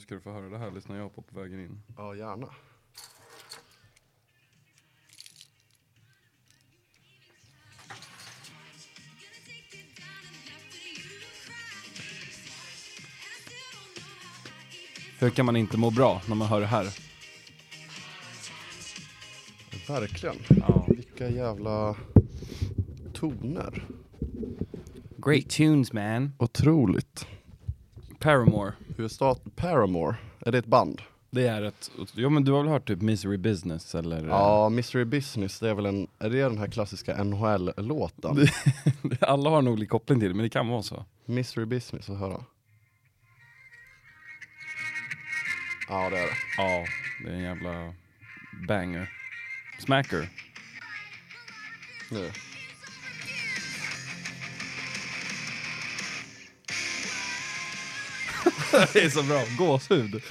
Nu ska du få höra det här, lyssnar jag på på vägen in. Ja, gärna. Hur kan man inte må bra när man hör det här? Verkligen. Ja. Vilka jävla toner. Great tunes man. Otroligt. Paramore. Hur stat Paramore, är det ett band? Det är ett, ja men du har väl hört typ Misery Business eller? Ja, Mystery Business, det är väl en, är det den här klassiska NHL-låten? Alla har nog olika koppling till det, men det kan vara så. Mystery Business, att höra. Ja, det är det. Ja, det är en jävla banger. Smacker. Nu. det är så bra, gåshud.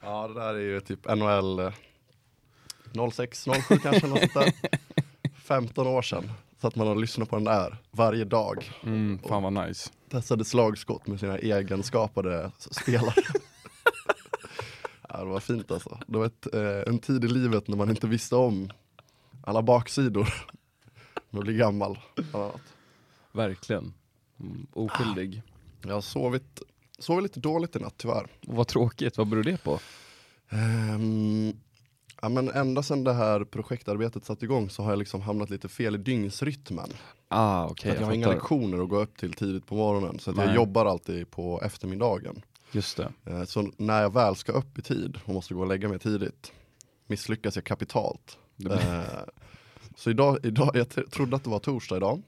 Ja, det där är ju typ NHL eh, 06, 07 kanske, något sånt där. 15 år sedan. Så att man har lyssnat på den där varje dag. Mm, fan vad nice. Testade slagskott med sina egenskapade spelare. ja, det var fint alltså. Det var ett, eh, en tid i livet när man inte visste om alla baksidor med att bli gammal. Verkligen. Mm, oskyldig. Jag har sovit, sovit lite dåligt i natt tyvärr. Och vad tråkigt, vad beror det på? Ehm, ja, men ända sedan det här projektarbetet satt igång så har jag liksom hamnat lite fel i dygnsrytmen. Ah, För att jag har inga lektioner att gå upp till tidigt på morgonen så att jag jobbar alltid på eftermiddagen. Just det. Eh, Så när jag väl ska upp i tid och måste gå och lägga mig tidigt misslyckas jag kapitalt. Eh, Så idag, idag, jag trodde att det var torsdag idag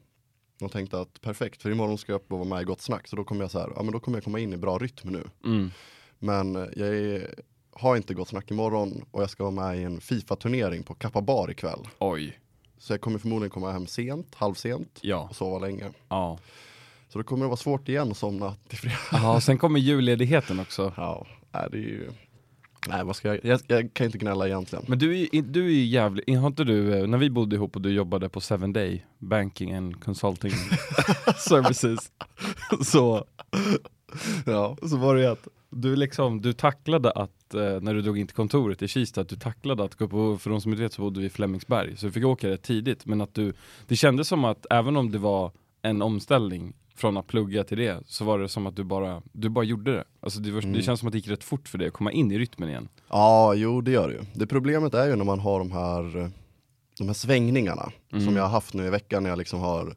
och tänkte att perfekt, för imorgon ska jag upp och vara med i Gott Snack så då kommer jag så här, ja men då kommer jag komma in i bra rytm nu. Mm. Men eh, jag är, har inte Gott Snack imorgon och jag ska vara med i en FIFA-turnering på Kappa Bar ikväll. Oj. Så jag kommer förmodligen komma hem sent, halvsent Ja. och sova länge. Ja. Så då kommer det vara svårt igen att somna till fredag. Jaha, sen kommer julledigheten också. Ja, det är ju... Nej, vad ska jag... Jag, jag kan inte gnälla egentligen. Men du är, ju- du är jävligt, har inte du, eh, när vi bodde ihop och du jobbade på 7 Day Banking and Consulting Services, så, Ja. så var det ju att du liksom, du tacklade att, eh, när du drog in till kontoret i Kista, att du tacklade att gå på, för de som inte vet så bodde vi i Flemingsberg, så du fick åka rätt tidigt, men att du, det kändes som att även om det var en omställning från att plugga till det, så var det som att du bara, du bara gjorde det. Alltså det, var, det Mm. känns som att det gick rätt fort för dig att komma in i rytmen igen. ja, jo det gör det ju. Det problemet är ju när man har de här, de här svängningarna Mm. som jag har haft nu i veckan när jag liksom har,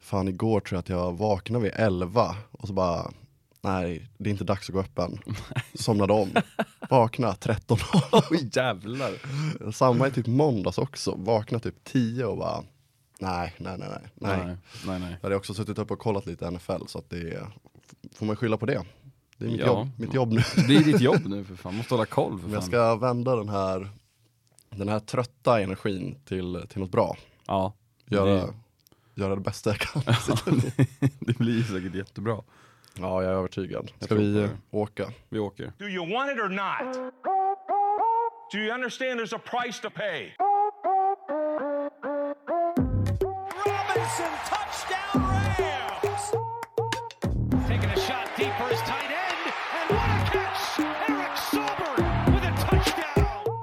fan igår tror jag att jag vaknade vid 11 och så bara, nej det är inte dags att gå upp än. Somnade om, vakna 13 Oj jävlar! Samma i typ måndags också, vakna typ 10 och bara, nej, nej, nej, nej. nej. nej, nej. Jag hade också suttit upp och kollat lite NFL så att det är, får man skylla på det. Det är mitt, Ja. jobb, mitt jobb nu. Det är ditt jobb nu för fan, måste hålla koll för Om jag fan. ska vända den här, den här trötta energin till, till något bra. Ja, Göra, Det- göra det bästa jag kan. det blir säkert jättebra. ja, jag är övertygad. Ska vi åka? Vi åker. Do you want it or not? Do you understand there's a price to pay? Robinson, touchdown Rams! Taking a shot deep for his tight end, and what a catch! Eric Sauber with a touchdown!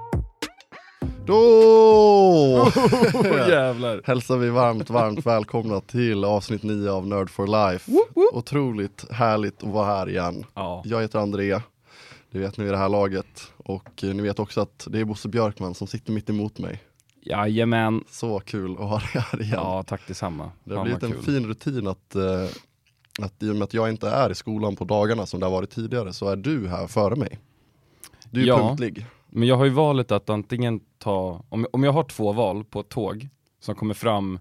Då Åh jävlar! hälsar vi varmt, varmt välkomna till avsnitt 9 av Nerd for Life. Otroligt härligt att vara här igen. Ja. Jag heter André, det vet ni i det här laget. Och eh, ni vet också att det är Bosse Björkman som sitter mitt emot mig. Jajamän. Så kul att ha dig här igen. Ja, tack detsamma. det har blivit en kul. fin rutin att, eh, att i och med att jag inte är i skolan på dagarna som det har varit tidigare så är du här före mig. Du är Ja. punktlig. Men jag har ju valet att antingen ta, om, om jag har två val på ett tåg som kommer fram,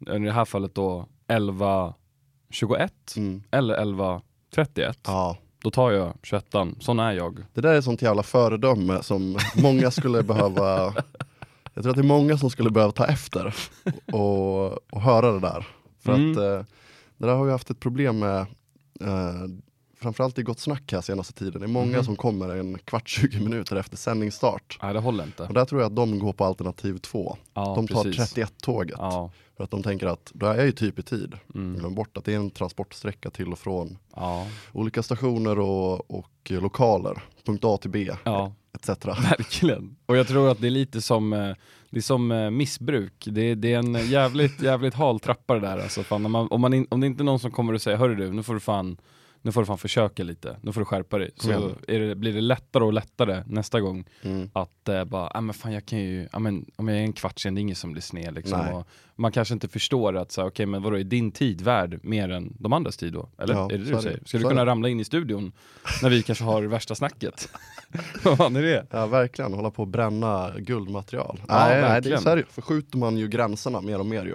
i det här fallet då 11.21 Mm. eller 11.31, Ja. då tar jag 21 sån är jag. Det där är sånt jävla föredöme som många skulle behöva Jag tror att det är många som skulle behöva ta efter och, och höra det där. För Mm. att eh, det där har vi haft ett problem med eh, Framförallt i Gott Snack här senaste tiden. Det är många Mhm. som kommer en kvart, 20 minuter efter sändningsstart. Nej det håller inte. Och där tror jag att de går på alternativ 2. Ja, de tar precis. 31-tåget. Ja, För att de tänker att då är jag ju typ i tid. Mm. Glöm bort att det är en transportsträcka till och från Ja, olika stationer och, och lokaler. Punkt A till B, ja. etc. Verkligen. Och jag tror att det är lite som, eh, det är som eh, missbruk. Det, det är en jävligt, jävligt hal trappa det där alltså. Fan, om, man, om, man in, om det inte är någon som kommer och säger, hörru du, nu får du fan nu får du fan försöka lite, nu får du skärpa dig. Så är det, blir det lättare och lättare nästa gång Mm. att eh, bara, ah, men fan jag kan ju, ah, men, om jag är en kvart sen, det är inget som blir sned liksom. Och man kanske inte förstår att, så, okej men vadå, är din tid värd mer än de andras tid då? Eller? Ja, är det du säger? Ska du kunna det. ramla in i studion när vi kanske har värsta snacket? Vad fan är det? Ja verkligen, hålla på att bränna guldmaterial. Ja, nej, nej, det är verkligen. så här, förskjuter man ju gränserna mer och mer ju.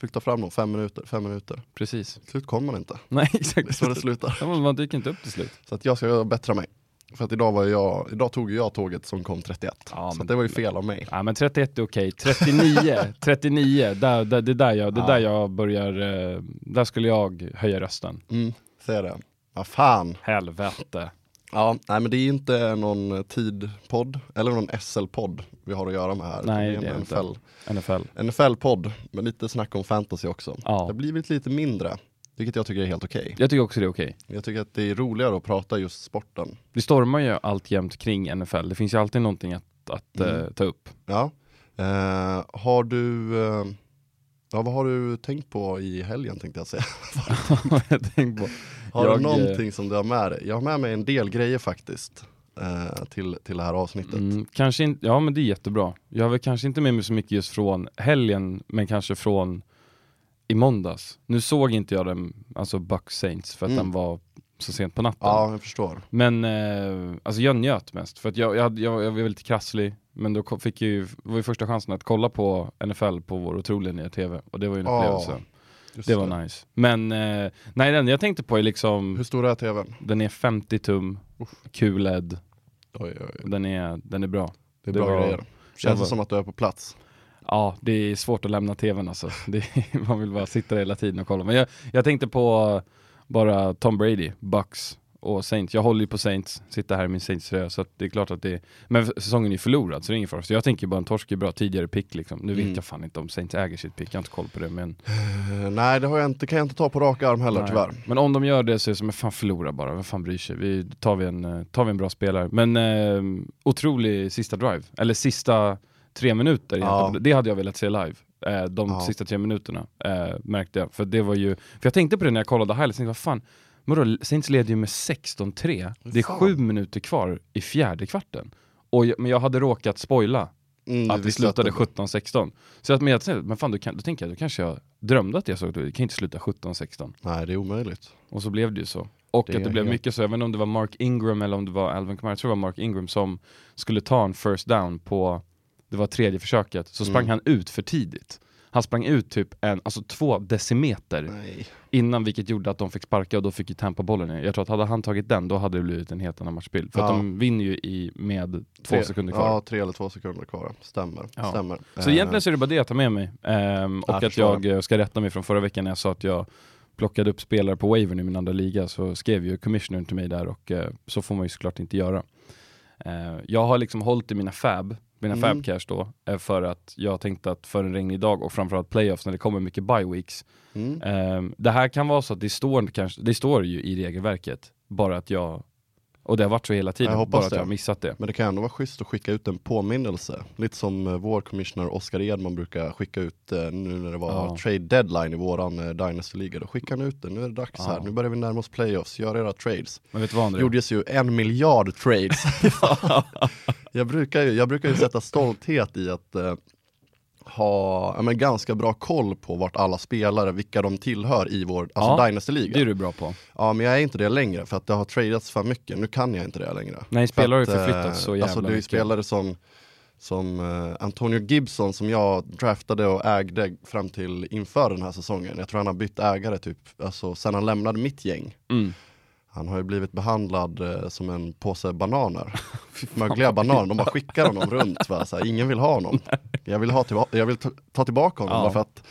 Flytta fram dem, fem minuter, fem minuter. Precis. Till slut kommer man inte. Nej Det är exakt. så det slutar. Ja, man dyker inte upp till slut. Så att jag ska bättra mig. För att idag var jag, idag tog jag tåget som kom 31. Ja, så det var ju fel av mig. Ja men 31 är okej, 39, 39, där, där, det är där jag, det Ja. där jag börjar, eh, där skulle jag höja rösten. Mm, ser det. Vad fan. Helvete. Ja, nej men det är inte någon tid-podd, eller någon SL-podd vi har att göra med här. Nej, det är det är. NFL, NFL. NFL-podd med lite snack om fantasy också. Det Ja. har blivit lite mindre, vilket jag tycker är helt okej. Jag tycker också det är okej. Jag tycker att det är roligare att prata just sporten. Det stormar ju alltjämt kring NFL, det finns ju alltid någonting att, att Mm. eh, ta upp. Ja. Eh, har du, eh, ja, vad har du tänkt på i helgen tänkte jag säga? jag tänkte på. Har Jag, du eh, någonting som du har med dig? Jag har med mig en del grejer faktiskt. Eh, till, till det här avsnittet. Mm, kanske inte, ja men det är jättebra. Jag har väl kanske inte med mig så mycket just från helgen, men kanske från i måndags. Nu såg inte jag den, alltså Bucks Saints, för att Mm. den var så sent på natten. Ja, jag förstår. Men eh, alltså jag njöt mest, för att jag, jag, jag, jag var lite krasslig, men då fick jag ju, var ju första chansen att kolla på NFL på vår otroliga nya TV, och det var ju en upplevelse. Just Det var nice. Men eh, nej, den jag tänkte på är liksom, Hur stor är tvn? den är 50 tum, QLED, Oj, oj, oj. den är, den är bra. Det är Det bra var- grejer. Känns var- det som att du är på plats? Ja, det är svårt att lämna tvn alltså. Det är, man vill bara sitta där hela tiden och kolla. Men jag, jag tänkte på bara Tom Brady, Bucks och Saints. Jag håller ju på Saints, sitter här i min Saints-tröja, så det är klart att det är... Men säsongen är förlorad, så det är ingen fara. Så jag tänker bara en torsk är bra, tidigare pick liksom. Nu vet Mm. jag fan inte om Saints äger sitt pick, jag har inte koll på det. Men, Eh, nej, det har jag inte, kan jag inte ta på rak arm heller Nej. tyvärr. men om de gör det så är det som, fan förlora bara, vem fan bryr sig? Vi, tar, vi en, eh, tar vi en bra spelare. Men eh, otrolig sista drive, eller sista tre minuter Ja. Det hade jag velat se live. Eh, de Ja. sista tre minuterna eh, märkte jag. För det var ju, för jag tänkte på det när jag kollade highlights, vad fan, vadå, Saints leder ju med 16-3. Det är sju minuter kvar i fjärde kvarten. Och jag, men jag hade råkat spoila Mm, att vi visste slutade det- 17-16. Så att, men jag men fan, då, kan, då tänker jag, då kanske jag drömde att jag såg det, det kan inte sluta 17-16. Nej, det är omöjligt. Och så blev det ju så. Och Det att det blev helt- mycket så, jag inte om det var Mark Ingram eller om det var Alvin Kamara, jag tror det var Mark Ingram som skulle ta en first down på, det var tredje försöket, så sprang Mm. han ut för tidigt. Han sprang ut typ en, alltså två decimeter Nej. innan vilket gjorde att de fick sparka och då fick ju Tampa bollen. Jag tror att hade han tagit den då hade det blivit en helt annan matchbild. För att Ja. de vinner ju i, med två Tre- sekunder kvar. Ja, tre eller två sekunder kvar. Stämmer. Ja. Stämmer. Så egentligen så är det bara det jag tar med mig. Ehm, och Jag att jag eh, ska rätta mig från förra veckan när jag sa att jag plockade upp spelare på wavern i min andra liga så skrev ju commissionern till mig där och eh, så får man ju såklart inte göra. Eh, jag har liksom hållit i mina fab, mina Mm. fab cash då, eh, för att jag tänkte att för en regnig dag och framförallt playoffs när det kommer mycket bye weeks. Mm. ehm, det här kan vara så att det står, kanske, det står ju i regelverket, bara att jag, och det har varit så hela tiden, Jag hoppas bara att det. jag har missat det. Men det kan ändå vara schysst att skicka ut en påminnelse. Lite som eh, vår commissioner Oskar Edman brukar skicka ut eh, nu när det var Ja. trade deadline i våran eh, Dynasty-liga. Då skickar han ut det, nu är det dags Ja. här, nu börjar vi närma oss playoffs, gör era trades. Men vet du vad André? Gjordes ju en miljard trades. jag, brukar ju, jag brukar ju sätta stolthet i att eh, ha ja, men ganska bra koll på vart alla spelare, vilka de tillhör i vår alltså Ja, Dynasty-liga. Det är du bra på. Ja men jag är inte det längre för att det har tradats för mycket, nu kan jag inte det längre. Nej, spelare har ju förflyttats eh, så jävla Alltså det är mycket. spelare som, som eh, Antonio Gibson som jag draftade och ägde fram till inför den här säsongen. Jag tror han har bytt ägare typ, alltså sen han lämnade mitt gäng. Mm. Han har ju blivit behandlad eh, som en påse bananer. Mögliga bananer, de bara skickar honom runt. Va? Så här, ingen vill ha honom. Jag vill, ha tillba- jag vill ta, ta tillbaka honom Ja. för att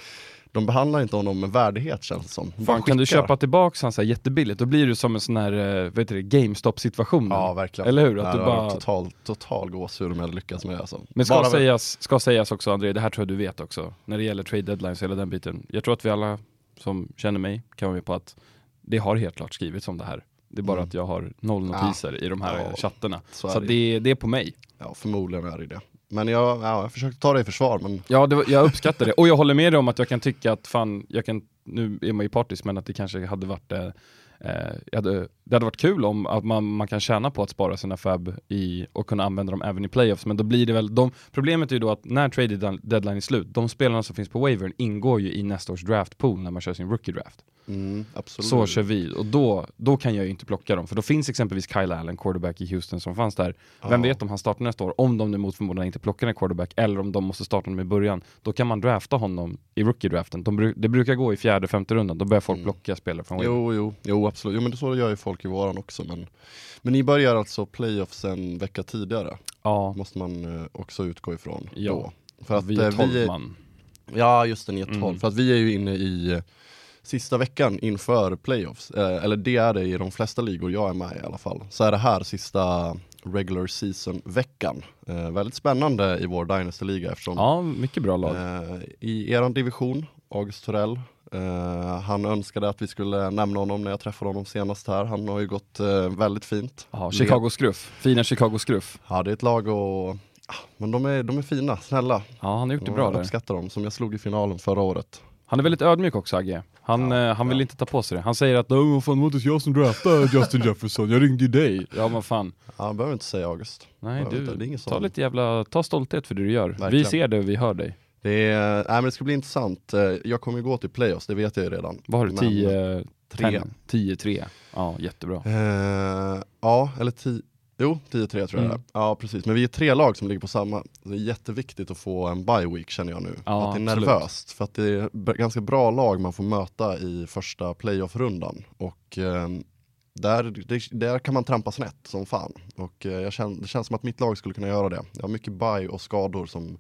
de behandlar inte honom med värdighet känns det som. De Fan, kan du köpa tillbaks han så här jättebilligt, då blir det som en sån här, eh, vad heter det, GameStop situation. Ja verkligen. Eller hur? Att Nej, du det var bara... total, total gåshud om jag hade lyckats med det alltså. Men ska Bara- sägas, ska sägas också André, det här tror jag du vet också, när det gäller trade deadlines och hela den biten. Jag tror att vi alla som känner mig kan vara med på att det har helt klart skrivits om det här. Det är bara Mm. att jag har noll notiser i de här Ja, chattarna. Så Så det. det, det är på mig. Ja, förmodligen är det det. Men jag, ja, jag försökte ta det i försvar, men Ja, var, jag uppskattar det. Och jag håller med dig om att jag kan tycka att fan, jag kan, nu är man ju partisk, men att det kanske hade varit eh, eh, hade, det hade varit kul om att man, man kan tjäna på att spara sina fab i, och kunna använda dem även i playoffs, men då blir det väl, de, problemet är ju då att när trade dead- deadline är slut, de spelarna som finns på wavern ingår ju i nästa års draft pool när man kör sin rookie draft. mm. Så kör vi, och då, då kan jag ju inte plocka dem, för då finns exempelvis Kyle Allen, quarterback i Houston som fanns där. Vem Ja. vet om han startar nästa år, om de nu mot förmodan inte plockar en quarterback, eller om de måste starta honom i början. Då kan man drafta honom i rookie-draften. De det brukar gå i fjärde, femte rundan, då börjar folk Mm. plocka spelare från wavern. Jo, jo, jo absolut. Jo men så gör ju folk i våran också. Men, men ni börjar alltså playoffs en vecka tidigare. Ja, Måste man eh, också utgå ifrån Ja. då. För att vi är eh, 12 vi är, man. Ja just det, ni är 12. Mm. För att vi är ju inne i eh, sista veckan inför playoffs. Eh, eller det är det i de flesta ligor jag är med i alla fall. Så är det här sista regular season-veckan. Eh, väldigt spännande i vår Dynasty-liga eftersom Ja, mycket bra lag. Eh, I eran division, August Torell, eh, han önskade att vi skulle nämna honom när jag träffade honom senast här. Han har ju gått eh, väldigt fint. Ja, Chicago Scruff, fina Chicago Scruff. Ja, det är ett lag och ah, men de är, de är fina, snälla. Ja, han har gjort det Jag bra där. uppskattar dem, som jag slog i finalen förra året. Han är väldigt ödmjuk också Agge. Han, Ja, eh, han vill ja. inte ta på sig det. Han säger att "Åh, vad fan, det var inte jag som draftade Justin Jefferson, jag ringde ju dig. Ja men fan. Ja, jag behöver inte säga August. Nej Jag inte, det är du, ingen ta sån. lite jävla, ta stolthet för det du gör. Vi Verkligen. ser det och vi hör dig. Det, är, nej, men det ska bli intressant. Eh, Jag kommer ju gå till playoffs, det vet jag ju redan. Vad har du? Men- 10, Tre. 10, 3. Ja, jättebra. Eh, ja, eller 10, jo 10-3 tror jag Mm. det. Ja precis, men vi är tre lag som ligger på samma. Det är jätteviktigt att få en bye week känner jag nu. Ja, att det är absolut. nervöst, för att det är ganska bra lag man får möta i första playoff-rundan. Och ehm, där, där kan man trampa snett som fan. Och eh, jag känner, det känns som att mitt lag skulle kunna göra det. Jag har mycket bye och skador som,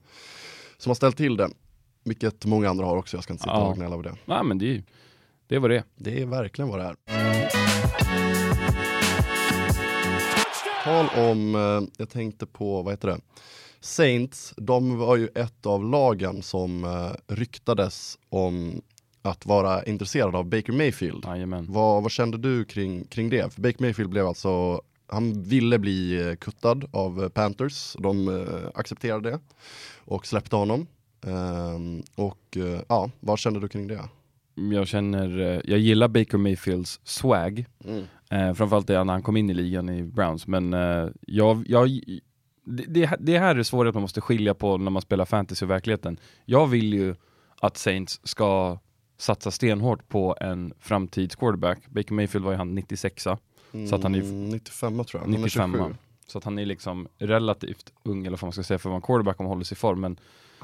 som har ställt till det. Vilket många andra har också, jag ska inte sitta Ja. och gnälla över det. Nej men det det var det. Det är verkligen vad det är. Tal om, eh, jag tänkte på, vad heter det? Saints, de var ju ett av lagen som eh, ryktades om att vara intresserade av Baker Mayfield. Vad, vad kände du kring, kring det? För Baker Mayfield blev alltså, han ville bli eh, kuttad av Panthers, de accepterade det och släppte honom. Ehm, och eh, ja, vad kände du kring det? Jag känner, eh, jag gillar Baker Mayfields swag. Mm. Eh, framförallt det när han kom in i ligan i Browns, men eh, jag, jag, det, det, här är svårt att man måste skilja på när man spelar fantasy och verkligheten. Jag vill ju att Saints ska satsa stenhårt på en framtids quarterback. Baker Mayfield var ju han 96a, Så att han är- Mm, 95 tror jag, han är 95 27. Så att han är liksom relativt ung, eller vad man ska säga, för att vara en quarterback om han håller sig i form. Men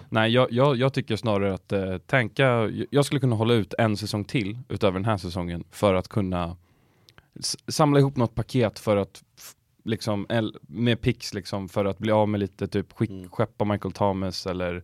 nej, jag, jag, jag tycker snarare att eh, tänka, jag skulle kunna hålla ut en säsong till utöver den här säsongen för att kunna samla ihop något paket för att liksom, med picks liksom för att bli av med lite typ skick, Mm. skeppa Michael Thomas eller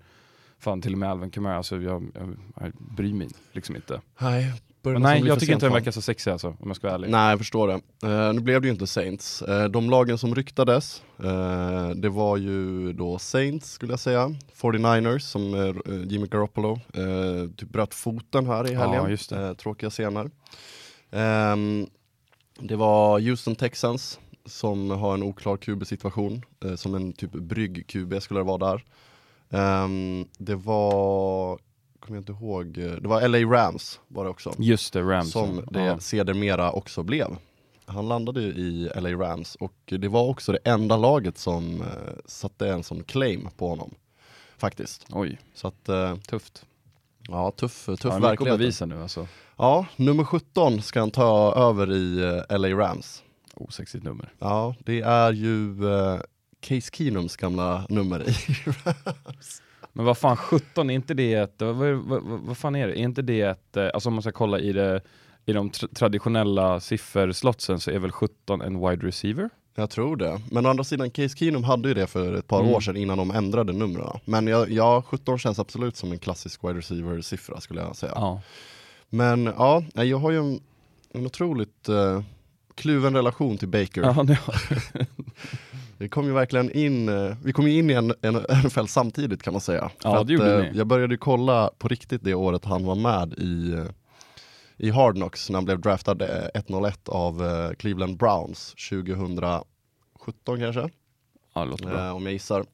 fan till och med Alvin Kamara, alltså jag, jag, jag bryr mig liksom inte. Nej, nästan nej, jag tycker inte den verkar så sexig alltså, om jag ska vara ärlig. Nej, jag förstår det. Eh, nu blev det ju inte Saints. Eh, de lagen som ryktades, eh, det var ju då Saints skulle jag säga, 49ers som eh, Jimmy Garoppolo typ bröt foten här i Ja, helgen. just det. Eh, tråkiga scener. Ehm, det var Houston Texans som har en oklar QB-situation, som en typ brygg-QB skulle det vara där. Ehm, det var, kommer jag inte ihåg, det var LA Rams var det också. Just det, Rams. Som det ja. sedermera också blev. Han landade ju i LA Rams och det var också det enda laget som eh, satte en sån claim på honom. Faktiskt. Oj, Så att, eh, tufft. ja tuff, tuff ja, verklighet. bevisa nu alltså. Ja, nummer 17 ska han ta över i eh, LA Rams. Osexigt nummer. Ja, det är ju eh, Case Keenums gamla nummer i Rams. Men vad fan, 17, är inte det ett, vad, vad, vad, fan är det? Är inte det ett, eh, alltså om man ska kolla i det, i de tra- traditionella sifferslotsen så är väl 17 en wide receiver? Jag tror det. Men å andra sidan, Case Keenum hade ju det för ett par Mm. år sedan innan de ändrade numren. Men jag, ja, 17 känns absolut som en klassisk wide receiver-siffra skulle jag säga. Ja. Men ja, jag har ju en, en otroligt eh, kluven relation till Baker. Ja, det, Det kom ju verkligen in, eh, vi kom ju in i en, en NFL samtidigt kan man säga. Ja, det gjorde eh, ni. Jag började kolla på riktigt det året han var med i, eh, i Hard Knocks när han blev draftad eh, 101 av Cleveland Browns 2017 kanske, ja, låter bra. om jag gissar.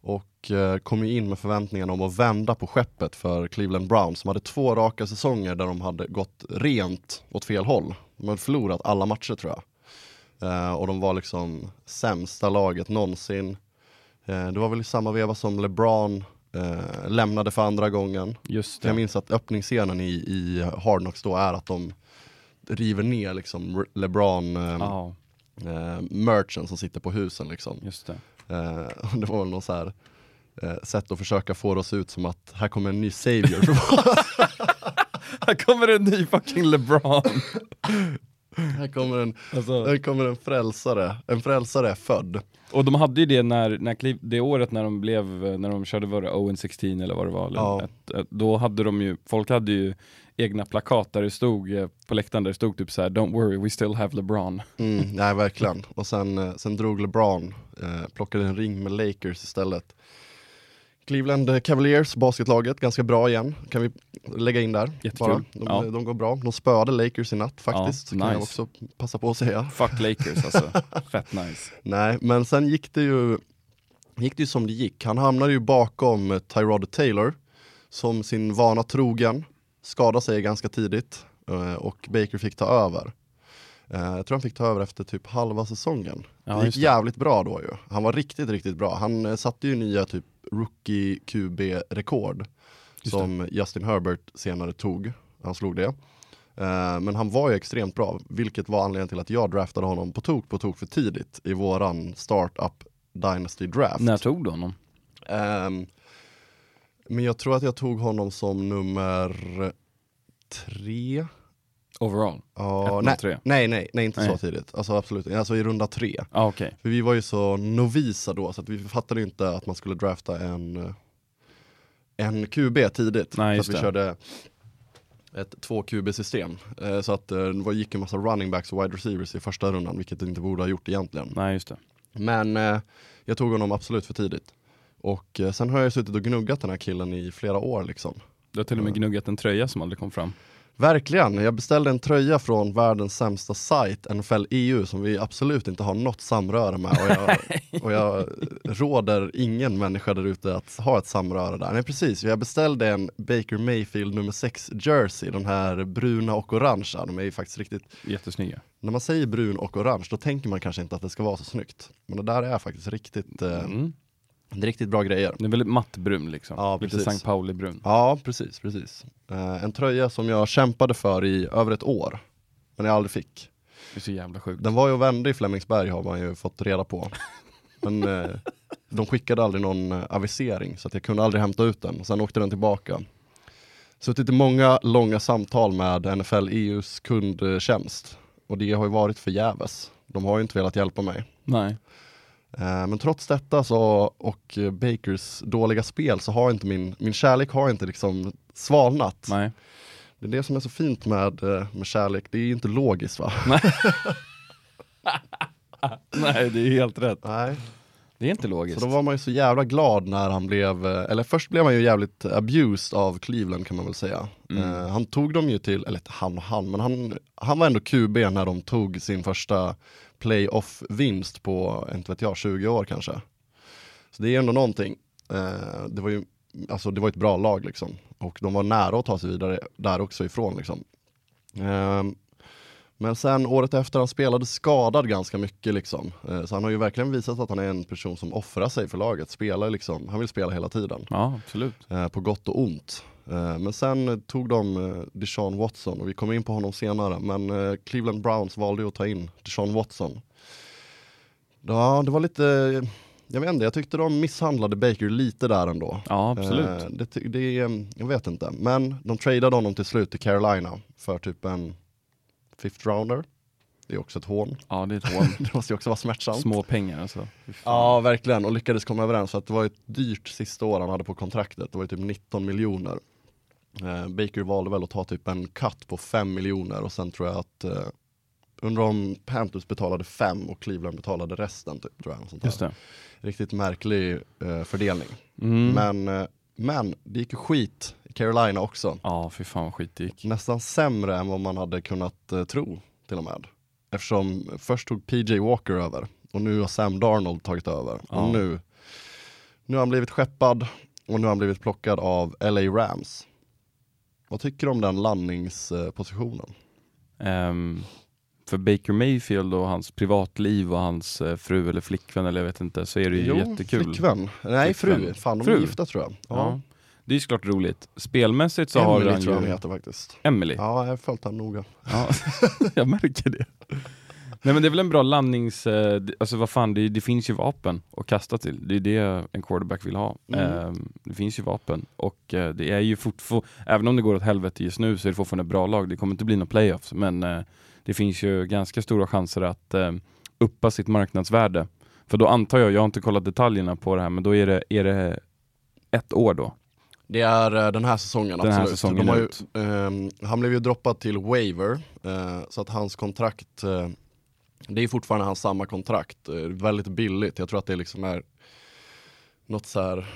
Och kom ju in med förväntningen om att vända på skeppet för Cleveland Browns som hade två raka säsonger där de hade gått rent åt fel håll. De hade förlorat alla matcher tror jag. Eh, och de var liksom sämsta laget någonsin. Eh, det var väl i samma veva som LeBron eh, lämnade för andra gången. Just Jag det. minns att öppningsscenen i, i Hard Knocks då är att de river ner liksom LeBron Ja, eh, merchen som sitter på husen liksom. just det. Det var väl någon så här sätt att försöka få se ut som att här kommer en ny savior. Här kommer en ny fucking LeBron. här kommer en, Alltså, här kommer en frälsare, en frälsare är född. och de hade ju det när, när Cleve, det året när de blev, när de körde var det 0-16 eller vad det var. Ja. ett, ett, då hade de ju, folk hade ju egna plakat där det stod eh, på läktaren där det stod typ så här: Don't worry, we still have LeBron. Mm, nej verkligen. Och sen, eh, sen drog LeBron, eh, plockade en ring med Lakers istället. Cleveland Cavaliers, basketlaget, ganska bra igen. Kan vi lägga in där. Jättekul. Bara. De, Ja. de går bra. De spöade Lakers i natt faktiskt. Ja, kan jag nice. också passa på att säga. Fuck Lakers alltså. Fett nice. Nej, men sen gick det ju gick det ju som det gick. Han hamnade ju bakom Tyrod Taylor som sin vana trogen skadade sig ganska tidigt eh, och Baker fick ta över. Eh, Jag tror han fick ta över efter typ halva säsongen. Ja, det gick jävligt bra då ju. Han var riktigt, riktigt bra. Han eh, satte ju nya typ rookie QB-rekord som Justin Herbert senare tog. Han slog det. Eh, Men han var ju extremt bra, vilket var anledningen till att jag draftade honom på tok på tok för tidigt i våran startup Dynasty Draft. När tog du honom? Ehm, men jag tror att jag tog honom som nummer tre. Overall? Noll, nej, nej, nej, nej, inte Nej. så tidigt. Alltså absolut, alltså i runda tre. Ah, okej. För vi var ju så novisa då, så att vi fattade inte att man skulle drafta en, eh, en QB tidigt. Nej, så vi körde ett två QB-system. Eh, så att eh, det gick en massa running backs och wide receivers i första rundan, vilket det inte borde ha gjort egentligen. Nej just det. Men eh, jag tog honom absolut för tidigt. Och eh, sen har jag suttit och gnuggat den här killen i flera år liksom. Du har till och med gnuggat en tröja som aldrig kom fram. Verkligen, jag beställde en tröja från världens sämsta sajt, NFL EU, som vi absolut inte har något samröre med. Och jag, och jag råder ingen människa där ute att ha ett samröre där. Nej precis, jag beställde en Baker Mayfield nummer 6 jersey, den här bruna och orangea. De är ju faktiskt riktigt, Jättesnygga. när man säger brun och orange då tänker man kanske inte att det ska vara så snyggt. Men det där är faktiskt riktigt, eh, Mm. Det är riktigt bra grejer. Det är väldigt mattbrun liksom. Ja, Lite precis. St. Pauli-brun. Ja, precis, precis. Eh, en tröja som jag kämpade för i över ett år, men jag aldrig fick. Det är så jävla sjukt. Den var ju och vände i Flemingsberg har man ju fått reda på. Men eh, de skickade aldrig någon eh, avisering så att jag kunde aldrig hämta ut den. Sen åkte den tillbaka. Suttit i många långa samtal med NFL EUs kundtjänst. Och det har ju varit förgäves. De har ju inte velat hjälpa mig. Nej. Eh, Men trots detta så, och Bakers dåliga spel så har inte min, min kärlek har inte liksom svalnat. Nej. Det är det som är så fint med, eh, med kärlek, det är inte logiskt va? Nej, det är helt rätt. Nej. Det är inte logiskt. Så då var man ju så jävla glad när han blev, eh, eller först blev han ju jävligt abused av Cleveland kan man väl säga. Mm. Eh, han tog dem ju till, eller han och han, men han, han var ändå QB när de tog sin första playoff-vinst på, inte vet jag, 20 år kanske. Så det är ändå någonting. Eh, det var ju alltså det var ett bra lag liksom. Och de var nära att ta sig vidare där också ifrån liksom. Ehm, men sen året efter han spelade skadad ganska mycket liksom. Eh, så han har ju verkligen visat att han är en person som offrar sig för laget. Spelar liksom, han vill spela hela tiden. Ja, absolut. Eh, på gott och ont. Eh, men sen tog de eh, Deshaun Watson och vi kommer in på honom senare. Men eh, Cleveland Browns valde att ta in Deshaun Watson. Ja, det var lite, jag vet inte, jag tyckte de misshandlade Baker lite där ändå. Ja, absolut. Det, det, jag vet inte, men de tradeade honom till slut till Carolina för typ en fifth rounder. Det är också ett hån. Ja, det är ett hån. Det måste ju också vara smärtsamt. Små pengar alltså. Ja, verkligen. Och lyckades komma överens. För att det var ett dyrt sista år han hade på kontraktet. Det var ju typ 19 miljoner. Eh, Baker valde väl att ta typ en cut på 5 miljoner och sen tror jag att eh, undrar om Panthers betalade 5 och Cleveland betalade resten. Typ, tror jag, sånt. Just det. Riktigt märklig eh, fördelning. Mm. Men, eh, men det gick ju skit i Carolina också. Ja, fy fan vad skit det gick. Nästan sämre än vad man hade kunnat eh, tro till och med. Eftersom först tog PJ Walker över och nu har Sam Darnold tagit över. Ja. Och nu, nu har han blivit skeppad och nu har han blivit plockad av LA Rams. Vad tycker du om den landningspositionen? Ehm, för Baker Mayfield och hans privatliv och hans eh, fru eller flickvän eller jag vet inte så är det ju jättekul. Flickvän. Nej, fru. Fan, de Fru. är gifta tror jag. Ja. Det är ju såklart roligt. Spelmässigt så har Emily han tror jag ju... heter faktiskt. Emily? Ja, jag har följt han noga. Ja, jag märker det. Nej men det är väl en bra landnings... eh, Alltså vad fan, det, det finns ju vapen att kasta till. Det är det en quarterback vill ha. Mm. Eh, det finns ju vapen och eh, det är ju fortfarande, även om det går åt helvete just nu så är det fortfarande ett bra lag. Det kommer inte bli några playoffs men eh, det finns ju ganska stora chanser att eh, uppa sitt marknadsvärde. För då antar jag, jag har inte kollat detaljerna på det här, men då är det, är det ett år då? Det är eh, den här säsongen Den här absolut. säsongen ju, ehm, han blev ju droppad till waiver, eh, så att hans kontrakt, eh, det är fortfarande hans samma kontrakt. Eh, väldigt billigt, jag tror att det liksom är något så här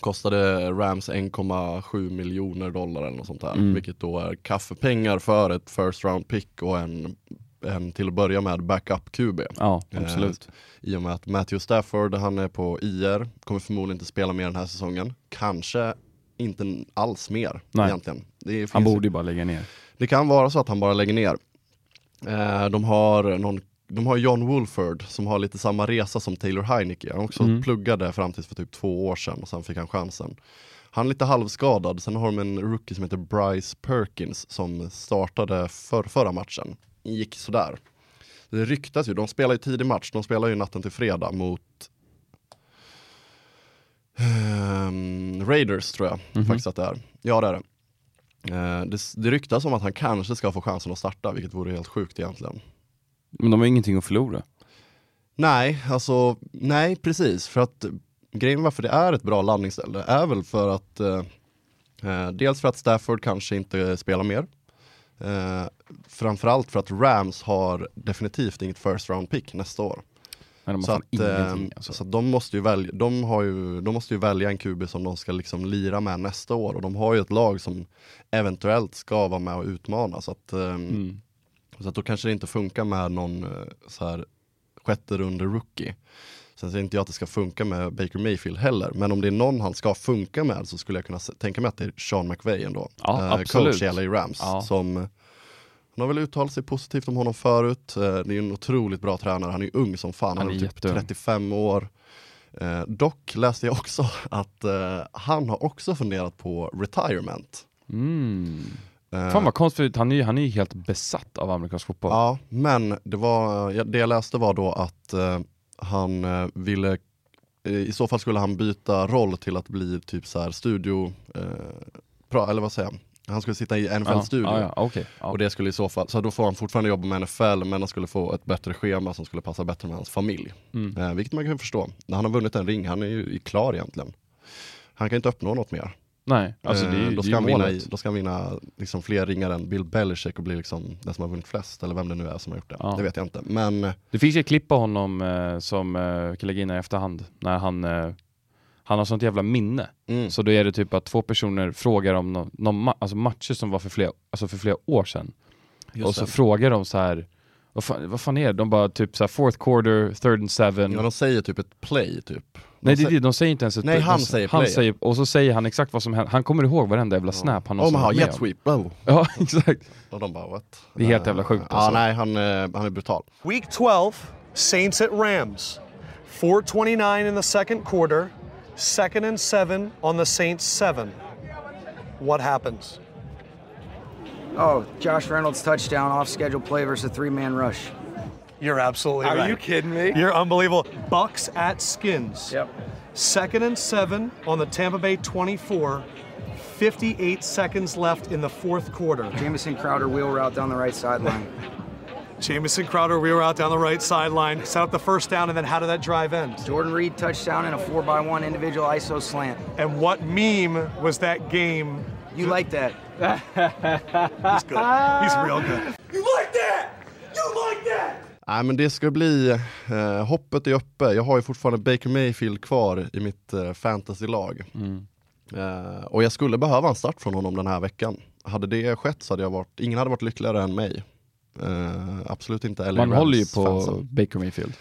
kostade Rams 1,7 miljoner dollar eller något sånt där. Mm. Vilket då är kaffepengar för ett first round pick och en, en till att börja med backup QB. Ja, Eh, absolut. I och med att Matthew Stafford, han är på IR, kommer förmodligen inte spela mer den här säsongen. Kanske inte alls mer Nej. egentligen. Han borde ju bara lägga ner. det kan vara så att han bara lägger ner. Eh, de, har någon, de har John Wolford som har lite samma resa som Taylor Heineke. Han också Mm. pluggade fram tills för typ två år sedan och sen fick han chansen. Han är lite halvskadad, sen har de en rookie som heter Bryce Perkins som startade för, förra matchen. Gick sådär. Det ryktas ju, de spelar ju tidig match, de spelar ju natten till fredag mot ehm, Raiders tror jag Mhm. faktiskt att det är. Ja det är det. Eh, det. Det ryktas om att han kanske ska få chansen att starta, vilket vore helt sjukt egentligen. Men de har ingenting att förlora. Nej, alltså nej precis. För att grejen varför det är ett bra landningsställe är väl för att eh, eh, dels för att Stafford kanske inte spelar mer. Eh, framförallt för att Rams har definitivt inget first round pick nästa år. Men de Så att, eh. Alltså. så att de, måste ju välja, de, har ju, de måste ju välja en QB som de ska liksom lira med nästa år och de har ju ett lag som eventuellt ska vara med och utmana. Så att, eh, Mm. så att då kanske det inte funkar med någon eh, så här sjätte runde rookie. Sen säger inte jag att det ska funka med Baker Mayfield heller, men om det är någon han ska funka med så skulle jag kunna tänka mig att det är Sean McVay ändå. Ja, Eh. Coach i LA Rams. Ja. Som, han har väl uttalat sig positivt om honom förut. Eh, det är en otroligt bra tränare, han är ung som fan, han, är typ jätteung. 35 år. Eh, dock läste jag också att eh, han har också funderat på retirement. Mm. Eh, Fan vad konstigt, han är ju han är ju helt besatt av amerikansk fotboll. Ja, men det, var, det jag läste var då att eh, han eh, ville, eh, i så fall skulle han byta roll till att bli typ så här studio, pra, eller vad säger jag, han skulle sitta i NFL-studio. ja, ja, okej. Ja. Och det skulle i så fall, så då får han fortfarande jobba med NFL men han skulle få ett bättre schema som skulle passa bättre med hans familj. Mm. Eh, vilket man kan förstå. När han har vunnit en ring, han är ju klar egentligen. Han kan inte uppnå något mer. Nej, alltså det är, Eh, då, det ska ju vinna, då ska han vinna liksom fler ringar än Bill Belichick och bli liksom den som har vunnit flest, eller vem det nu är som har gjort det. Ja. Det vet jag inte. Men Det finns ju ett klipp på honom eh, som eh, kan lägga in i efterhand, när han, eh, han har sånt jävla minne. mm, Så då är det typ att två personer frågar om någon, någon ma- alltså matcher som var för flera, alltså för flera år sedan. just och så det. frågar de så här vad fan, vad fan är det? De bara typ så här fourth quarter, third and seven. ja, de säger typ ett play typ. De Nej det, säger, det, de säger inte ens ett Nej, de, han säger han play. säger, Och så säger han exakt vad som händer, han kommer ihåg varenda jävla snap han oh, man någonsin har varit med jet sweep, oh. Ja exakt. Och de bara what? Det är helt jävla sjukt, Ja alltså. nej, han, eh, han är brutal. Week 12, Saints at Rams. 429 in the second quarter, second and seven on the Saints seven. What happens? Oh, Josh Reynolds touchdown off schedule play versus a three man rush. You're absolutely Are right. you kidding me? You're unbelievable. Bucks at Skins. Yep. Second and seven on the Tampa Bay 24. 58 seconds left in the fourth quarter. Jamison Crowder wheel route down the right sideline. Jamison Crowder, we were out down the right sideline, set up the first down, and then how did that drive end? Jordan Reed touchdown and a four by one individual ISO slant. And what meme was that game? You like that? He's good. He's real good. Nej men det ska bli, eh, hoppet är uppe. Jag har ju fortfarande Baker Mayfield kvar i mitt eh, fantasylag. Eh, och jag skulle behöva en start från honom den här veckan. Hade det skett så hade jag varit, ingen hade varit lyckligare än mig. Eh, absolut inte LA Man håller ju Rams på fansen. Baker Mayfield.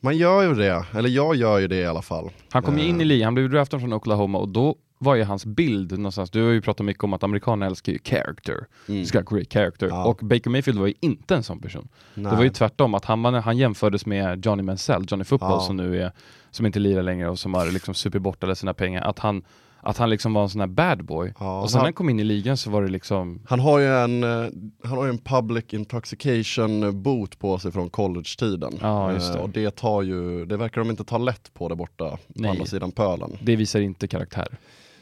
Man gör ju det, eller jag gör ju det i alla fall. Han kom ju Eh, in i ligan, han blev draftad från Oklahoma och då var ju hans bild någonstans, du har ju pratat mycket om att amerikaner älskar ju character, Mm. ska great character, Ja. och Baker Mayfield var ju inte en sån person. nej. Det var ju tvärtom, att han, han jämfördes med Johnny Mansell, Johnny Football Ja. som nu är, som inte lirar längre och som har liksom super bort alla sina pengar, att han, att han liksom var en sån här bad boy. Ja, och sen han- när han kom in i ligan så var det liksom, Han har ju en, eh, han har en public intoxication boot på sig från college-tiden. Ja, just det. Eh, Och det tar ju, det verkar de inte ta lätt på det borta på Nej. andra sidan pölen. det visar inte karaktär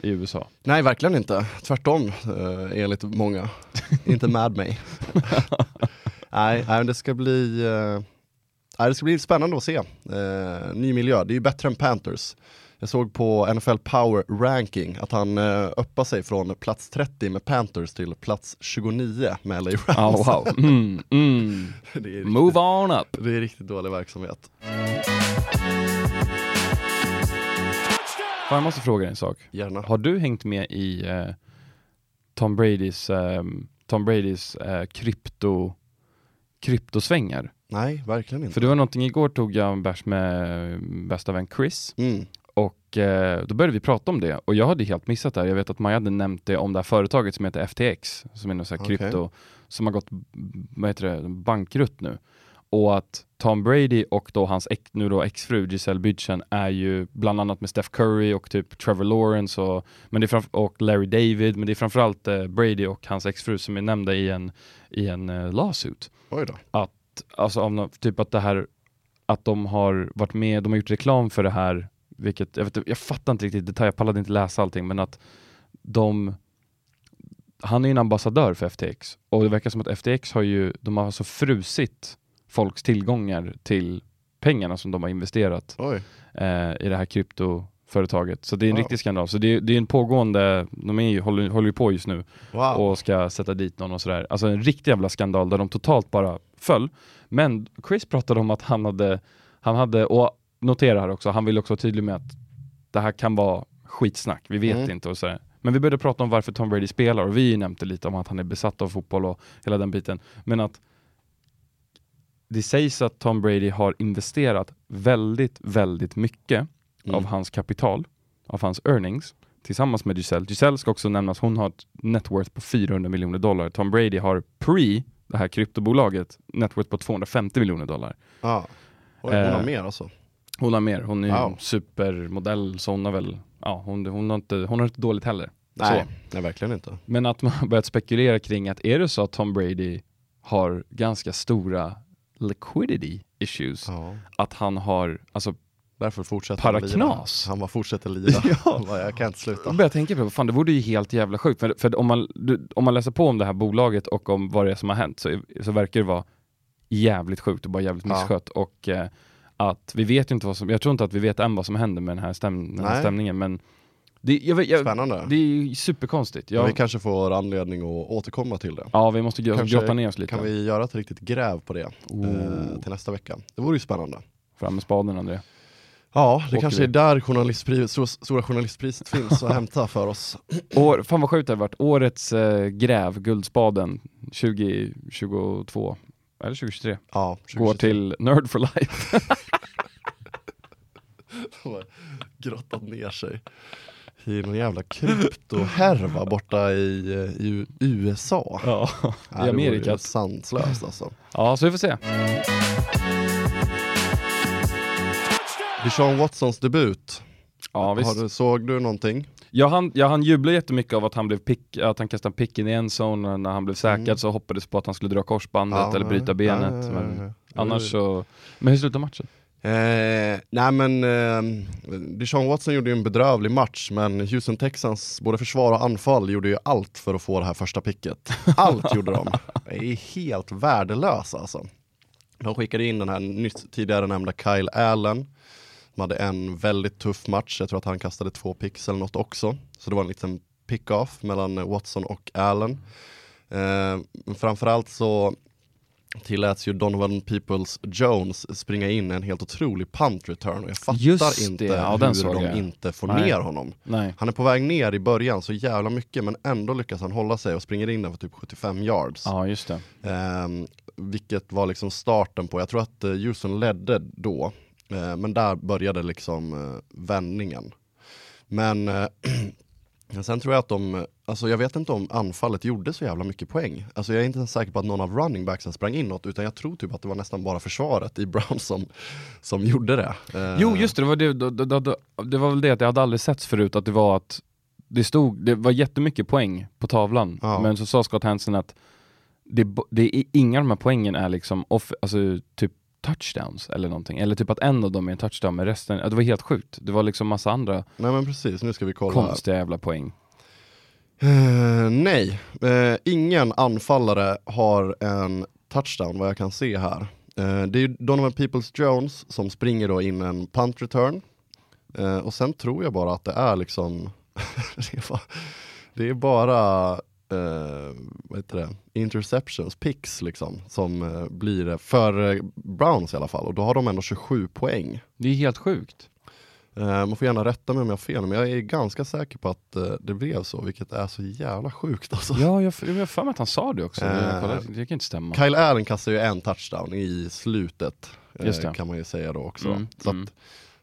i USA. Nej, verkligen inte. Tvärtom, eh, enligt många. inte med mig. nej, nej, men det ska bli eh, det ska bli spännande att se. Eh, ny miljö, det är ju bättre än Panthers. Jag såg på NFL Power Ranking att han eh, uppar sig från plats 30 med Panthers till plats 29 med LA Rams. Ja, wow. Mm, mm. riktigt, Move on up! det är riktigt dålig verksamhet. Fan, jag måste fråga dig en sak. Gärna. Har du hängt med i eh, Tom Bradys, ehm, Tom Bradys eh, krypto, kryptosvängar? Nej, verkligen inte. För det var någonting, igår tog jag en bärs med eh, bästa vän Chris Mm. Och eh, då började vi prata om det och jag hade helt missat det här. Jag vet att Maja hade nämnt det om det här företaget som heter FTX, som är något så här krypto, som har gått, vad heter det, bankrutt nu. Och att Tom Brady och då hans ex, nu då exfru Giselle Bündchen är ju bland annat med Steph Curry och typ Trevor Lawrence och, men det är framf- och Larry David, men det är framförallt eh, Brady och hans exfru som är nämnda i en, i en eh, lawsuit Oj då. att, alltså nå- typ att det här, att de har varit med, de har gjort reklam för det här, vilket, jag, vet, jag fattar inte riktigt detalj, jag pallade inte läsa allting, men att de, han är ju en ambassadör för FTX, och det verkar som att FTX har ju, de har alltså frusit folks tillgångar till pengarna som de har investerat eh, i det här kryptoföretaget. Så det är en Wow. riktig skandal. Så det är, det är en pågående, de är ju, håller, håller ju på just nu Wow. och ska sätta dit någon och sådär. Alltså en riktig jävla skandal där de totalt bara föll. Men Chris pratade om att han hade, han hade, och notera här också, han vill också vara tydlig med att det här kan vara skitsnack, vi vet Mm. inte och sådär. Men vi började prata om varför Tom Brady spelar och vi nämnde lite om att han är besatt av fotboll och hela den biten. Men att det sägs att Tom Brady har investerat väldigt, väldigt mycket Mm. av hans kapital, av hans earnings, tillsammans med Giselle. Giselle ska också nämnas, hon har ett net worth på 400 miljoner dollar. Tom Brady har pre det här kryptobolaget net worth på 250 miljoner dollar. Ja. Oj, hon har Eh, mer alltså. Hon har mer, hon är ju Wow. supermodell så hon har väl, ja hon, hon, har, inte, hon har inte dåligt heller. Nej, Så. nej, verkligen inte. Men att man har börjat spekulera kring att är det så att Tom Brady har ganska stora liquidity issues, Ja. att han har, alltså Därför fortsätter han. Paraknas. Han bara fortsätter lira. Ja. Bara, Jag kan inte sluta. Jag börjar tänka på, fan det vore ju helt jävla sjukt, för, för om, man, du, om man läser på om det här bolaget och om vad det är som har hänt så, så verkar det vara jävligt sjukt och bara jävligt Ja. misskött och eh, att vi vet inte vad som, jag tror inte att vi vet än vad som händer med den här, stäm, den här stämningen men det, jag, jag, Spännande. det är superkonstigt. Men Jag, Vi kanske får anledning att återkomma till det. ja vi måste Kanske grotta ner oss lite. Kan vi göra ett riktigt gräv på det eh, Oh. till nästa vecka? Det vore ju spännande. Fram med spaden André. Ja, det Åker kanske vi. är där journalistpris, stora, stora journalistpriset finns att hämta för oss. År, fan vad sjukt det har varit. Årets eh, gräv, Guldspaden 2022, eller 2023, Ja, går till Nerd for Life. De har grottat ner sig i någon jävla kryptohärva borta i, eh, i USA. ja, Nej, i det Amerika. ju sanslöst alltså. Ja, så vi får se. Deshaun Watsons debut, Ja, visst. Du, såg du någonting? Jag hann, jag hann jubla jättemycket av att han blev pick, att han kastade en pick in i en zone när han blev säkrad Mm. så hoppades på att han skulle dra korsbandet Ja, eller bryta benet. ja, ja, men annars så... Men hur slutade matchen? Eh, nej men, eh, Deshaun Watson gjorde ju en bedrövlig match, men Houston Texans både försvar och anfall gjorde ju allt för att få det här första picket. Allt gjorde de. Det är helt värdelösa alltså. De skickade in den här nyss, tidigare nämnda Kyle Allen. De hade en väldigt tuff match, jag tror att han kastade två picks eller något också. Så det var en liten pick-off mellan eh, Watson och Allen. Eh, framförallt så tilläts ju Donovan Peoples Jones springa in en helt otrolig punt return och jag fattar Just inte ja, hur de jag. inte får Nej. ner honom. Nej. Han är på väg ner i början så jävla mycket men ändå lyckas han hålla sig och springer in den för typ 75 yards. Ja, just det. Ehm, vilket var liksom starten på, jag tror att uh, Houston ledde då, eh, men där började liksom uh, vändningen. Men eh, sen tror jag att de, alltså jag vet inte om anfallet gjorde så jävla mycket poäng. Alltså jag är inte ens säker på att någon av running backsen sprang inåt, utan jag tror typ att det var nästan bara försvaret i Browns som, som gjorde det. Eh, Jo just det, det var, det, det, det, var väl det att jag hade aldrig sett förut att det var att det stod, det var jättemycket poäng på tavlan, Ja. men så sa Scott Hansen att det, det är, inga av de här poängen är liksom off, alltså typ touchdowns eller någonting, eller typ att en av dem är en touchdown men resten, det var helt sjukt. Det var liksom massa andra Nej men precis, nu ska vi kolla. konstiga jävla poäng. Eh, nej, eh, ingen anfallare har en touchdown vad jag kan se här. Eh, det är Donovan Peoples Jones som springer då in en punt return. Eh, och sen tror jag bara att det är liksom, det, är bara, det är bara eh, vad heter det? interceptions, picks liksom, som eh, blir det för eh, Browns i alla fall. Och då har de ändå 27 poäng. Det är helt sjukt. Eh, man får gärna rätta mig om jag har fel, men jag är ganska säker på att eh, det blev så, vilket är så jävla sjukt alltså. Ja, jag har för mig att han sa det också. Eh, Jag kollade, det kan inte stämma. Kyle Allen kastar ju en touchdown i slutet, eh, Just det. kan man ju säga då också. Mm, så, mm. att,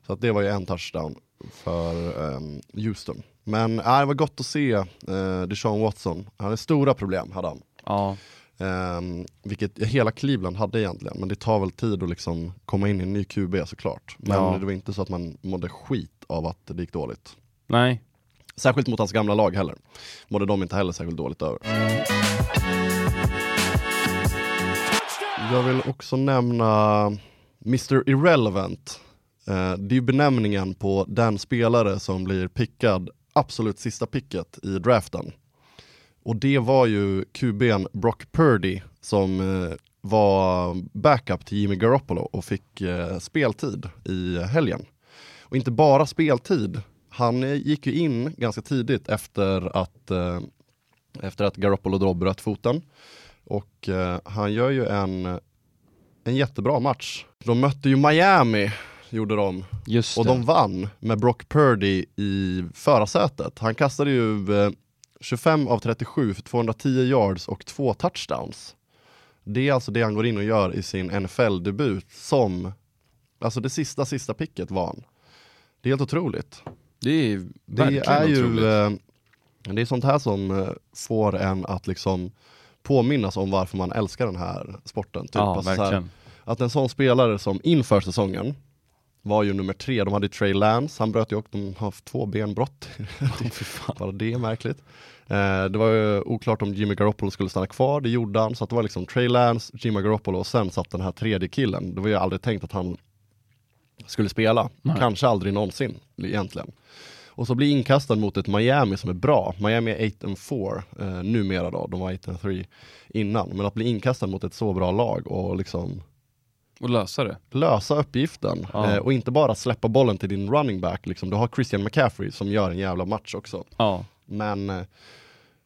så att det var ju en touchdown för um, Houston. Men äh, det var gott att se uh, Deshaun Watson. Han hade stora problem, hade han. Ja, Ehm, vilket hela Cleveland hade egentligen, men det tar väl tid att liksom komma in i en ny QB såklart. Men Ja. det var inte så att man mådde skit av att det gick dåligt. nej. Särskilt mot hans gamla lag heller. Mådde de inte heller särskilt dåligt över. Jag vill också nämna Mr Irrelevant. Eh, det är ju benämningen på den spelare som blir pickad absolut sista picket i draften. Och det var ju QBn Brock Purdy som eh, var backup till Jimmy Garoppolo och fick eh, speltid i helgen. Och inte bara speltid, han eh, gick ju in ganska tidigt efter att, eh, efter att Garoppolo då bröt foten. Och eh, han gör ju en, en jättebra match. De mötte ju Miami, gjorde de. Just Och det. de vann med Brock Purdy i förarsätet. Han kastade ju eh, 25 av 37 för 210 yards och två touchdowns. Det är alltså det han går in och gör i sin NFL-debut som, alltså det sista, sista picket var han. Det är helt otroligt. Det är Det verkligen är ju otroligt. eh, det är sånt här som eh, får en att liksom påminnas om varför man älskar den här sporten. Typ. ja, Alltså så här, verkligen. att en sån spelare som inför säsongen var ju nummer tre, de hade Trey Lance, han bröt ju och de har haft två benbrott. Bara det är märkligt. Eh, det var ju oklart om Jimmy Garoppolo skulle stanna kvar, det gjorde han. Så det var liksom Trey Lance, Jimmy Garoppolo och sen satt den här tredje killen. Det var ju aldrig tänkt att han skulle spela. Nej. Kanske aldrig någonsin egentligen. Och så blir inkastad mot ett Miami som är bra. Miami är 8 and 4 eh, numera då, de var 8 and 3 innan. Men att bli inkastad mot ett så bra lag och liksom Och lösa det. lösa uppgiften Ja. eh, och inte bara släppa bollen till din running back. Liksom. Du har Christian McCaffrey som gör en jävla match också. Ja, Men, eh,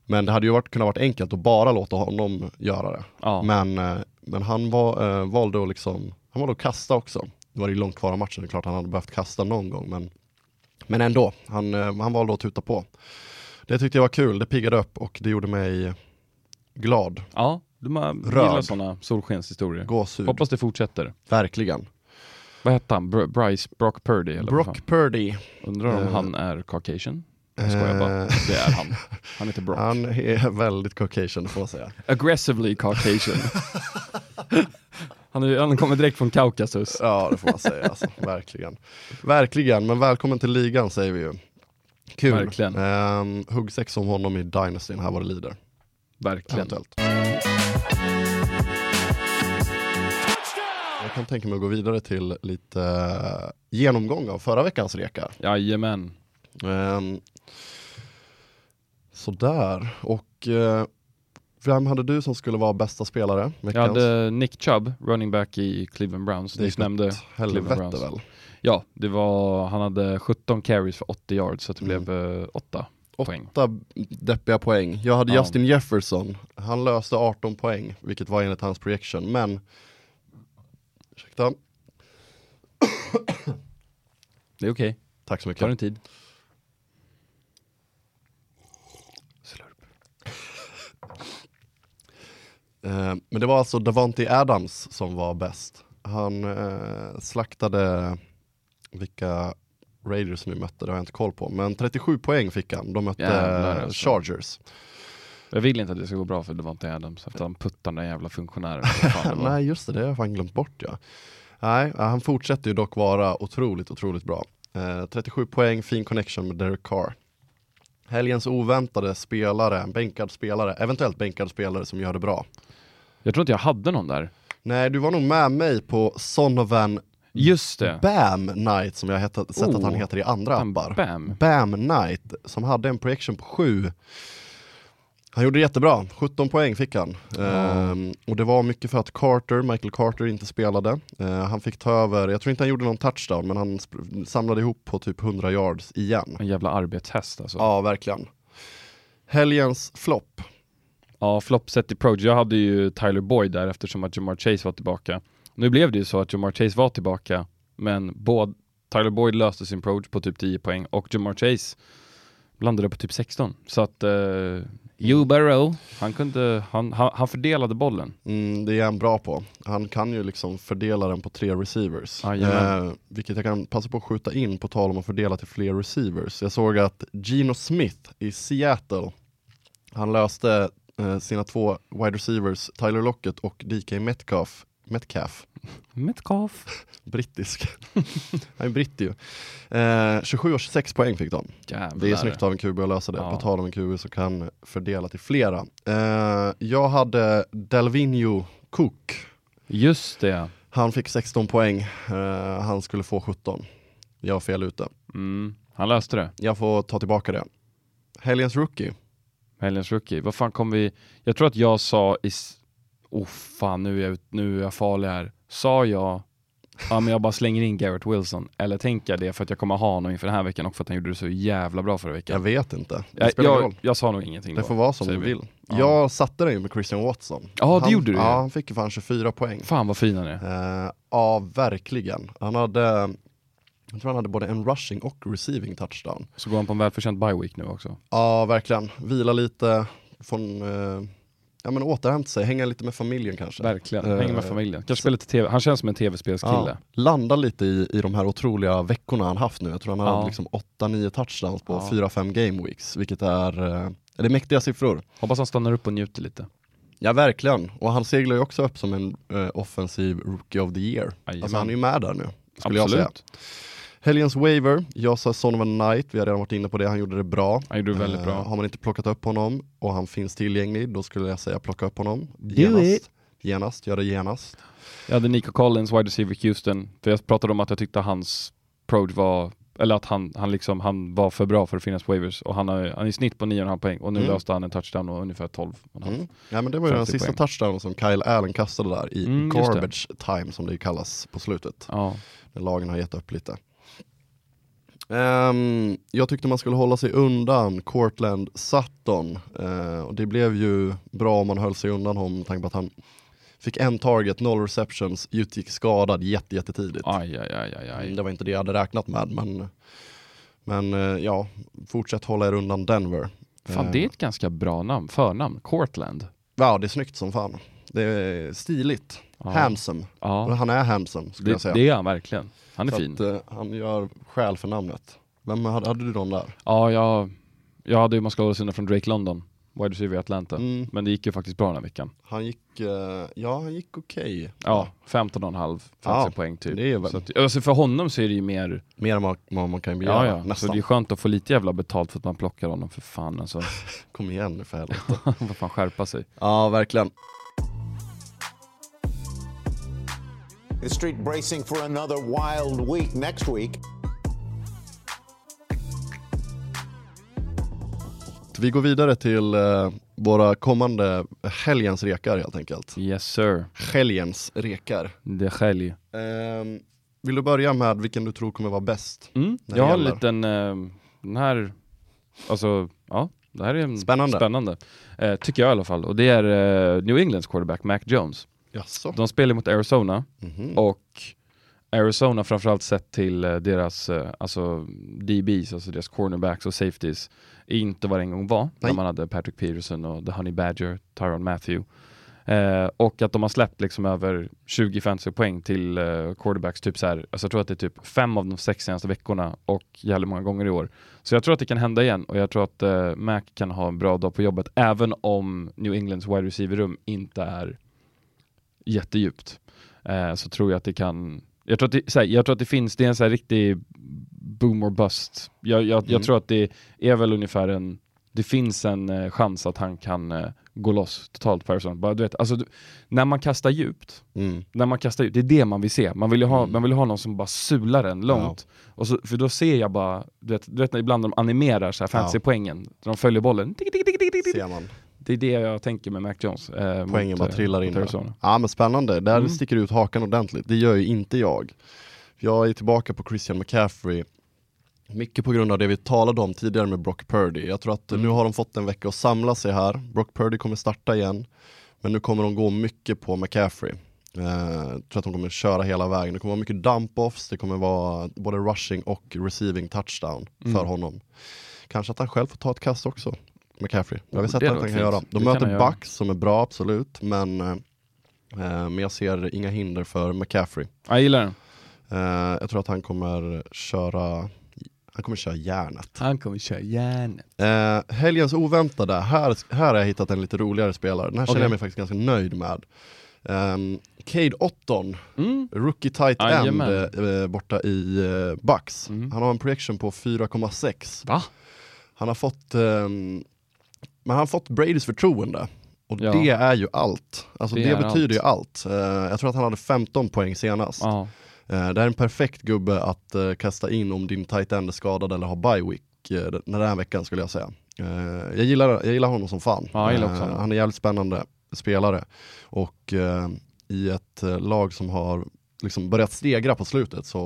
men det hade ju varit, kunnat varit enkelt att bara låta honom göra det. ja. Men, eh, men han var, eh, valde att liksom, han valde att kasta också. Det var ju långt kvar av matchen, det är klart han hade behövt kasta någon gång. Men, men ändå, han, eh, han valde att tuta på. Det tyckte jag var kul, det piggade upp och det gjorde mig glad. ja. De har, gillar sådana solskenshistorier. Gåshud, Hoppas det fortsätter. verkligen. Vad hette han? Br- Bryce Brock Purdy? Eller vad fan? Brock Purdy, Undrar om Eh, han är Caucasian? Jag skojar bara. eh, Det är han. Han heter Brock. han är väldigt Caucasian får man säga. Aggressively Caucasian. han, är, han kommer direkt från Kaukasus. Ja, det får man säga. Alltså. Verkligen. Verkligen, men välkommen till ligan säger vi ju. Kul. Verkligen. Um, hugg sex om honom i Dynastin, här var det lider. Verkligen. Eventuellt. Jag tänka mig att gå vidare till lite eh, genomgång av förra veckans rekar. Jajamän. Um, sådär, och uh, Vem hade du som skulle vara bästa spelare? Jag Veckans? hade Nick Chubb, running back i Cleveland Browns. det gick nämnde Cleveland helvete Browns. väl? Ja, det var, han hade 17 carries för 80 yards så det Mm. blev eh, 8 poäng. Åtta deppiga poäng. Jag hade Ja. Justin Jefferson, han löste 18 poäng, vilket var enligt hans projection, men Ursäkta, Det är okej, tack så mycket. ta din tid. Eh, men det var alltså Davante Adams som var bäst. Han eh, slaktade vilka Raiders nu mötte, det har jag inte koll på. Men 37 poäng fick han, de mötte Jävlar, alltså. Jag vill inte att det ska gå bra för Devontae Adams efter han puttar den där jävla funktionären. Nej just det, det har jag fan glömt bort ja. Nej, han fortsätter ju dock vara otroligt, otroligt bra. Eh, 37 poäng, fin connection med Derek Carr. Helgens oväntade spelare, bänkad spelare, eventuellt bänkad spelare som gör det bra. Jag tror inte jag hade någon där. Nej, du var nog med mig på Sonovan Just det. Bam Knight som jag heta, sett att han Oh, heter i andra appar. Bam. Bam Knight som hade en projection på 7. Han gjorde det jättebra, 17 poäng fick han. Ehm, och det var mycket för att Carter, Michael Carter inte spelade. Ehm, han fick ta över, jag tror inte han gjorde någon touchdown men han samlade ihop på typ 100 yards igen. En jävla arbetshäst alltså. Ja, verkligen. Helgens flopp. Ja, flopp sett i Proge. Jag hade ju Tyler Boyd där eftersom att Jamar Chase var tillbaka. Nu blev det ju så att Jamar Chase var tillbaka, men både Tyler Boyd löste sin Proge på typ 10 poäng och Jamar Chase landade på typ 16. Så att uh, Joe Burrow, han kunde, han, han, han fördelade bollen. Mm, det är han bra på. Han kan ju liksom fördela den på tre receivers. Jajamän. Eh, vilket jag kan passa på att skjuta in på tal om att fördela till fler receivers. Jag såg att Geno Smith i Seattle, han löste eh, sina två wide receivers, Tyler Lockett och DK Metcalf, Metcalf Metcalf. brittisk. han är britt ju. Eh, 27 och 26 poäng fick de. Jävlar. Det är snyggt av en QB att lösa det. Ja. På tal om en QB som kan fördela till flera. Eh, jag hade Delvinho Cook. Just det. Han fick 16 poäng. Eh, han skulle få 17. Jag var fel ute. Mm, han löste det. Jag får ta tillbaka det. Helgens rookie. Helgens rookie. Vad fan kom vi... Jag tror att jag sa i... Oh fan, nu är jag, ut- nu är jag farlig här. Sa jag... Ja men jag bara slänger in Garrett Wilson. Eller tänker jag det för att jag kommer ha honom inför den här veckan och för att han gjorde det så jävla bra förra Jag veckan? vet inte. Det Jag, spelar jag, roll. jag sa nog ingenting Det då, får vara som säger du vi. vill. Ja. Jag satte den ju med Christian Watson. Ja, det han, gjorde du ju. Ja, han fick ju fan 24 poäng. Fan vad fin han är. Eh, ja, verkligen. Han hade, jag tror han hade både en rushing och receiving touchdown. Så går han på en välförtjänt bye week nu också. Ja, verkligen. Vila lite, från, eh, ja men återhämta sig, hänga lite med familjen kanske. Verkligen, Eh, hänger med familjen. Kanske spela lite TV. Han känns som en tv-spelskille. Ja, landa lite i, i de här otroliga veckorna han haft nu. Jag tror han har Ja. liksom 8-9 touchdowns på Ja. 4-5 game weeks, vilket är, eh, det är mäktiga siffror. Hoppas han stannar upp och njuter lite. Ja, verkligen. Och han seglar ju också upp som en eh, offensiv rookie of the year. Alltså han är ju med där nu, skulle jag säga. Helgens waiver, jag sa Son of a Knight, vi har redan varit inne på det, han gjorde det bra. Han gjorde det väldigt Eh, bra. har man inte plockat upp honom och han finns tillgänglig, då skulle jag säga plocka upp honom. Do genast. it. Genast, gör det genast. Jag hade Nico Collins, wide receiver Houston. För jag pratade om att jag tyckte hans approach var, eller att han, han, liksom, han var för bra för att finnas på waivers. Och han har han är i snitt på 9,5 poäng och nu Mm. löste han en touchdown och ungefär 12,5. Mm. Ja men det var ju den 50 sista poäng. touchdownen som Kyle Allen kastade där i Mm, garbage time som det kallas på slutet. Ja. När lagen har gett upp lite. Ehm, jag tyckte man skulle hålla sig undan Cortland Sutton. Eh, och det blev ju bra om man höll sig undan honom med tanke på att han fick en target, noll receptions, utgick skadad jätte, jättetidigt. Aj, aj, aj, aj, aj. Det var inte det jag hade räknat med men, men eh, ja, fortsätt hålla er undan Denver. Fan, Eh, det är ett ganska bra namn, förnamn. Cortland. Ja, det är snyggt som fan. Det är stiligt. Ja. Handsome. Ja, han är handsome skulle jag det, säga. det är han verkligen. Han är Så fin. Att, eh, han gör skäl för namnet. Vem hade, hade du någon där? Ja, jag, jag hade ju man sig undan från Drake London, wide receiver i Atlanta. Mm. Men det gick ju faktiskt bra den här veckan. Han gick, eh, ja han gick okej. Ja, 15,5 faktiskt Ja, poäng typ. det är väl- Så att, alltså för honom så är det ju mer, Mer än vad, man kan begära, ja ja, så nästan. det är skönt att få lite jävla betalt för att man plockar honom för fan alltså. Kom igen nu för helvete. Vad fan skärpa sig. ja, verkligen. The street bracing for another wild week next week. Vi går vidare till eh, våra kommande helgens rekar helt enkelt. Yes sir, Helgens rekar. det är skälj. Ehm, vill du börja med vilken du tror kommer vara bäst? Mm. Jag det har en liten, eh, den här, alltså ja, det här är en Spännande. spännande. Eh, tycker jag i alla fall. Och det är eh, New Englands quarterback Mac Jones. Jaså? De spelar mot Arizona Mhm. och Arizona framförallt sett till eh, deras eh, alltså DBs, alltså deras cornerbacks och safeties, är inte vad det en gång var när Nej. man hade Patrick Peterson och The Honey Badger, Tyron Matthew. Eh, och att de har släppt liksom över 20 fantasy poäng till eh, quarterbacks, typ så här, alltså jag tror att det är typ fem av de sex senaste veckorna och jävligt många gånger i år. Så jag tror att det kan hända igen och jag tror att eh, Mac kan ha en bra dag på jobbet även om New Englands wide receiver-rum inte är jättedjupt. Eh, så tror jag att det kan jag tror att det, här, jag tror att det finns, det är en så här riktig boom or bust. Jag, jag, Mm. jag tror att det är väl ungefär en, det finns en eh, chans att han kan eh, gå loss totalt på Arizona. Bara, du vet, alltså, du, när man kastar djupt, Mm. när man kastar ut, det är det man vill se. Man vill ju ha, Mm. man vill ha någon som bara sular den långt. Och så, för då ser jag bara, du vet, du vet när ibland de animerar så här fantasy-poängen, de följer bollen. Ser man. Det är det jag tänker med Mac Jones. Eh, Poängen mot, bara eh, trillar in. Ja men spännande, där Mm. sticker ut hakan ordentligt. Det gör ju inte jag. Jag är tillbaka på Christian McCaffrey. Mycket på grund av det vi talade om tidigare med Brock Purdy. Jag tror att Mm. nu har de fått en vecka att samla sig här. Brock Purdy kommer starta igen. Men nu kommer de gå mycket på McCaffrey. Eh, jag tror att de kommer köra hela vägen. Det kommer vara mycket dump-offs, det kommer vara både rushing och receiving touchdown Mm. för honom. Kanske att han själv får ta ett kast också, McCaffrey. Jag har Oh, sett att han kan göra. De Det möter. Bucks som är bra, absolut. Men, eh, eh, men jag ser inga hinder för McCaffrey. Jag gillar den. Eh, jag tror att han kommer köra han kommer köra järnet. Han kommer köra järnet. Eh, helgens oväntade, här, här har jag hittat en lite roligare spelare. Den här känner Okej. jag mig faktiskt ganska nöjd med. Um, Cade Otton, Mm. rookie tight end eh, borta i eh, Bucks. Mm. Han har en projection på 4,6. Va? Han har fått, ehm, men han har fått Bradys förtroende. Och Ja. det är ju allt. Alltså Det det, betyder allt. ju allt. Eh, jag tror att han hade 15 poäng senast. Ja. Eh, det är en perfekt gubbe att eh, kasta in om din tight end är skadad eller har bye week den här veckan skulle jag säga. Jag, gillar, jag gillar honom som fan. Ja, han är jävligt spännande spelare. Och i ett lag som har liksom börjat stegra på slutet så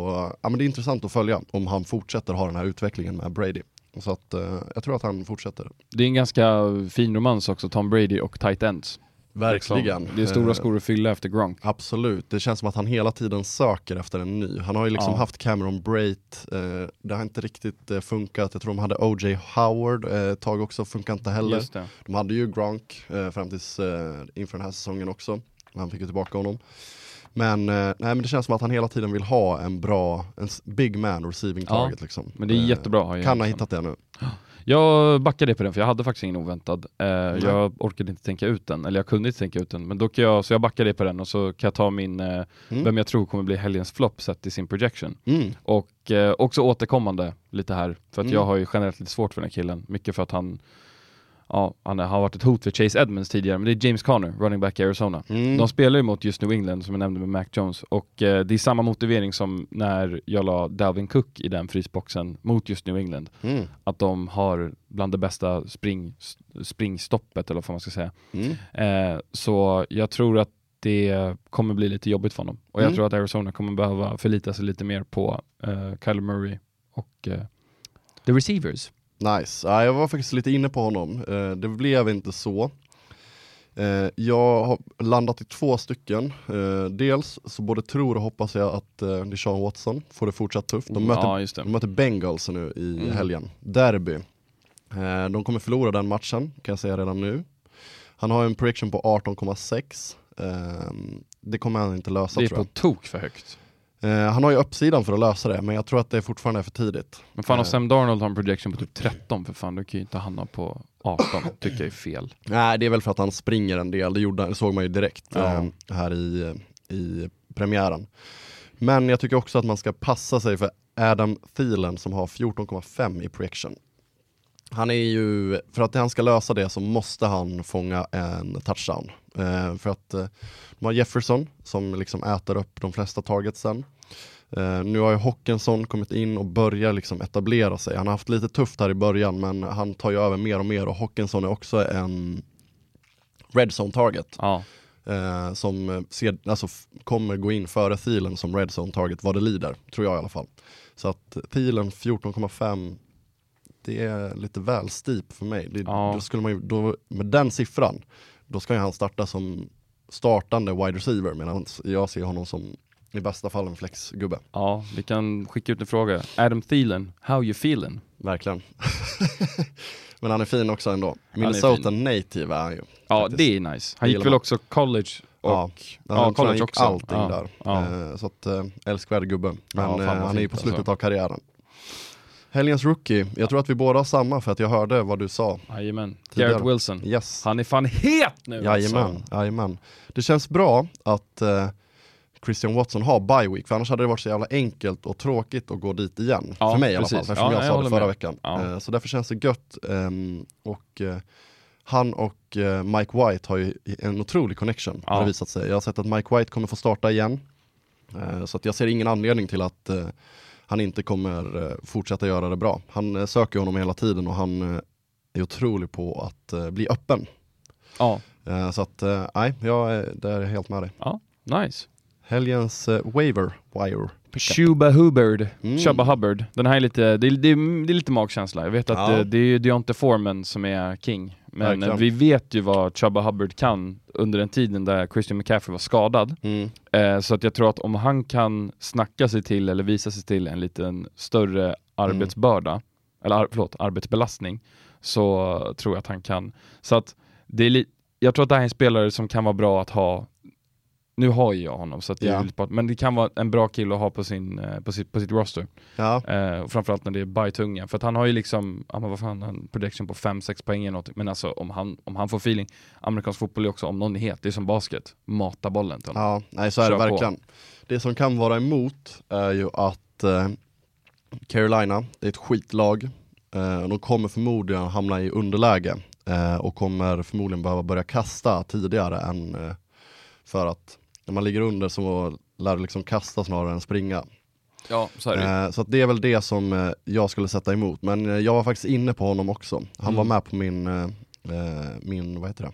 ja, men det är intressant att följa om han fortsätter ha den här utvecklingen med Brady. Så att eh, jag tror att han fortsätter. Det är en ganska fin romans också, Tom Brady och tight ends. Verkligen. Det är stora Eh, skor att fylla efter Gronk. Absolut, det känns som att han hela tiden söker efter en ny. Han har ju liksom Ja. haft Cameron Brait, eh, det har inte riktigt funkat. Jag tror de hade O.J. Howard ett tag också, funkar inte heller. De hade ju Gronk fram tills inför den här säsongen också. Han fick ju tillbaka honom. Men, eh, nej, men det känns som att han hela tiden vill ha en bra, en big man receiving Ja, target liksom. Men det är Eh, jättebra Kan ha hittat det nu. Jag backade på den för jag hade faktiskt ingen oväntad. Eh, jag orkade inte tänka ut den, eller jag kunde inte tänka ut den. Men då kan jag, så jag backade på den och så kan jag ta min, eh, Mm. vem jag tror kommer bli helgens flopp sett i sin projection. Mm. Och eh, också återkommande lite här, för att Mm. jag har ju generellt lite svårt för den här killen. Mycket för att han, ja, han har varit ett hot för Chase Edmonds tidigare, men det är James Conner, running back i Arizona. Mm. De spelar ju mot just New England som jag nämnde med Mac Jones och eh, det är samma motivering som när jag la Dalvin Cook i den frysboxen mot just New England. Mm. Att de har bland det bästa spring, springstoppet eller vad man ska säga. Mm. Eh, så jag tror att det kommer bli lite jobbigt för honom. Och jag Mm. tror att Arizona kommer behöva förlita sig lite mer på eh, Kyler Murray och eh, the receivers. Nice, ja, jag var faktiskt lite inne på honom. Eh, det blev inte så. Eh, jag har landat i två stycken. Eh, dels så både tror och hoppas jag att eh, Deshaun Watson får det fortsatt tufft. De möter, ja, de möter Bengals nu i Mm. helgen. Derby. De kommer förlora den matchen, kan jag säga redan nu. Han har en projection på 18,6. Eh, det kommer han inte lösa Det är tror på jag. tok för högt. Eh, han har ju uppsidan för att lösa det, men jag tror att det fortfarande är för tidigt. Men fan om Eh. Sam Darnold har en projection på typ 13 för fan, då kan ju inte hamna på 18, tycker jag är fel. Nej, det är väl för att han springer en del, det, gjorde, såg man ju direkt Ja. eh, här i, i premiären. Men jag tycker också att man ska passa sig för Adam Thielen som har 14,5 i projection. Han är ju, för att han ska lösa det så måste han fånga en touchdown. Eh, för att eh, de har Jefferson som liksom äter upp de flesta targetsen. Eh, nu har ju Hockenson kommit in och börjar liksom etablera sig. Han har haft lite tufft här i början men han tar ju över mer och mer och Hockenson är också en red zone target. Ja, Eh, som eh, ser, alltså, kommer gå in före Thielen som red zone target vad det lider, tror jag i alla fall. Så att Thielen 14,5 det är lite väl steep för mig. Det, Ja. då skulle man ju, då, med den siffran, då ska ju han starta som startande wide receiver medan jag ser honom som i bästa fall en flexgubbe. ja, vi kan skicka ut en fråga. Adam Thielen, how you feeling? Verkligen. Men han är fin också ändå. är Minnesota native är han ju. Ja, faktiskt. det är nice. Han gick väl också college och Ja, ja, han college gick också. allting ja. där. Ja. Eh, så att, eh, älskvärd gubbe. Men eh, han är ju på slutet alltså. av karriären. Helgens rookie, jag tror att vi båda har samma för att jag hörde vad du sa. Jajamän. Garrett Wilson. Yes. Han är fan het nu Jajamän, alltså. jajamän. Det känns bra att eh, Christian Watson har bye week, för annars hade det varit så jävla enkelt och tråkigt att gå dit igen. Ja, för mig i alla precis. fall, eftersom Ja, jag jag sa det förra med. veckan. Ja. Eh, så därför känns det gött. ehm, och eh, han och eh, Mike White har ju en otrolig connection, Ja. har det visat sig. Jag har sett att Mike White kommer få starta igen. Eh, så att jag ser ingen anledning till att eh, han inte kommer eh, fortsätta göra det bra. Han eh, söker honom hela tiden och han eh, är otrolig på att bli öppen. Ja, Så att, nej, jag är, där helt med dig. ja, nice. Helgens waiver wire. Chuba Hubbard, Mm. Chubba Hubbard. Den här är lite, det är, det är, det är lite magkänsla. Jag vet att Ja. det, det är Deontay Foreman som är king. Men Verkligen. eh, vi vet ju vad Chubba Hubbard kan under den tiden där Christian McCaffrey var skadad. Mm. Eh, så att jag tror att om han kan snacka sig till eller visa sig till en liten större arbetsbörda, eller ar förlåt, arbetsbelastning, så tror jag att han kan. Så att det är jag tror att det här är en spelare som kan vara bra att ha nu har ju jag honom, så att det Ja. är men det kan vara en bra kille att ha på, sin, eh, på, sitt, på sitt roster. Ja, Eh, framförallt när det är bajtunga, för att han har ju liksom, ja men vad fan, en prediction på 5-6 poäng eller någonting. Men alltså om han, om han får feeling, amerikansk fotboll är också, om någon är het, det är som basket, mata bollen till honom. ja, nej så är det Kör på. verkligen. Det som kan vara emot är ju att eh, Carolina, det är ett skitlag. Eh, de kommer förmodligen hamna i underläge eh, och kommer förmodligen behöva börja kasta tidigare än eh, för att när man ligger under så lär du liksom kasta snarare än springa. Ja, så är det. Eh, så det är väl det som eh, jag skulle sätta emot. Men eh, jag var faktiskt inne på honom också. Han Mm. var med på min, min, vad heter det?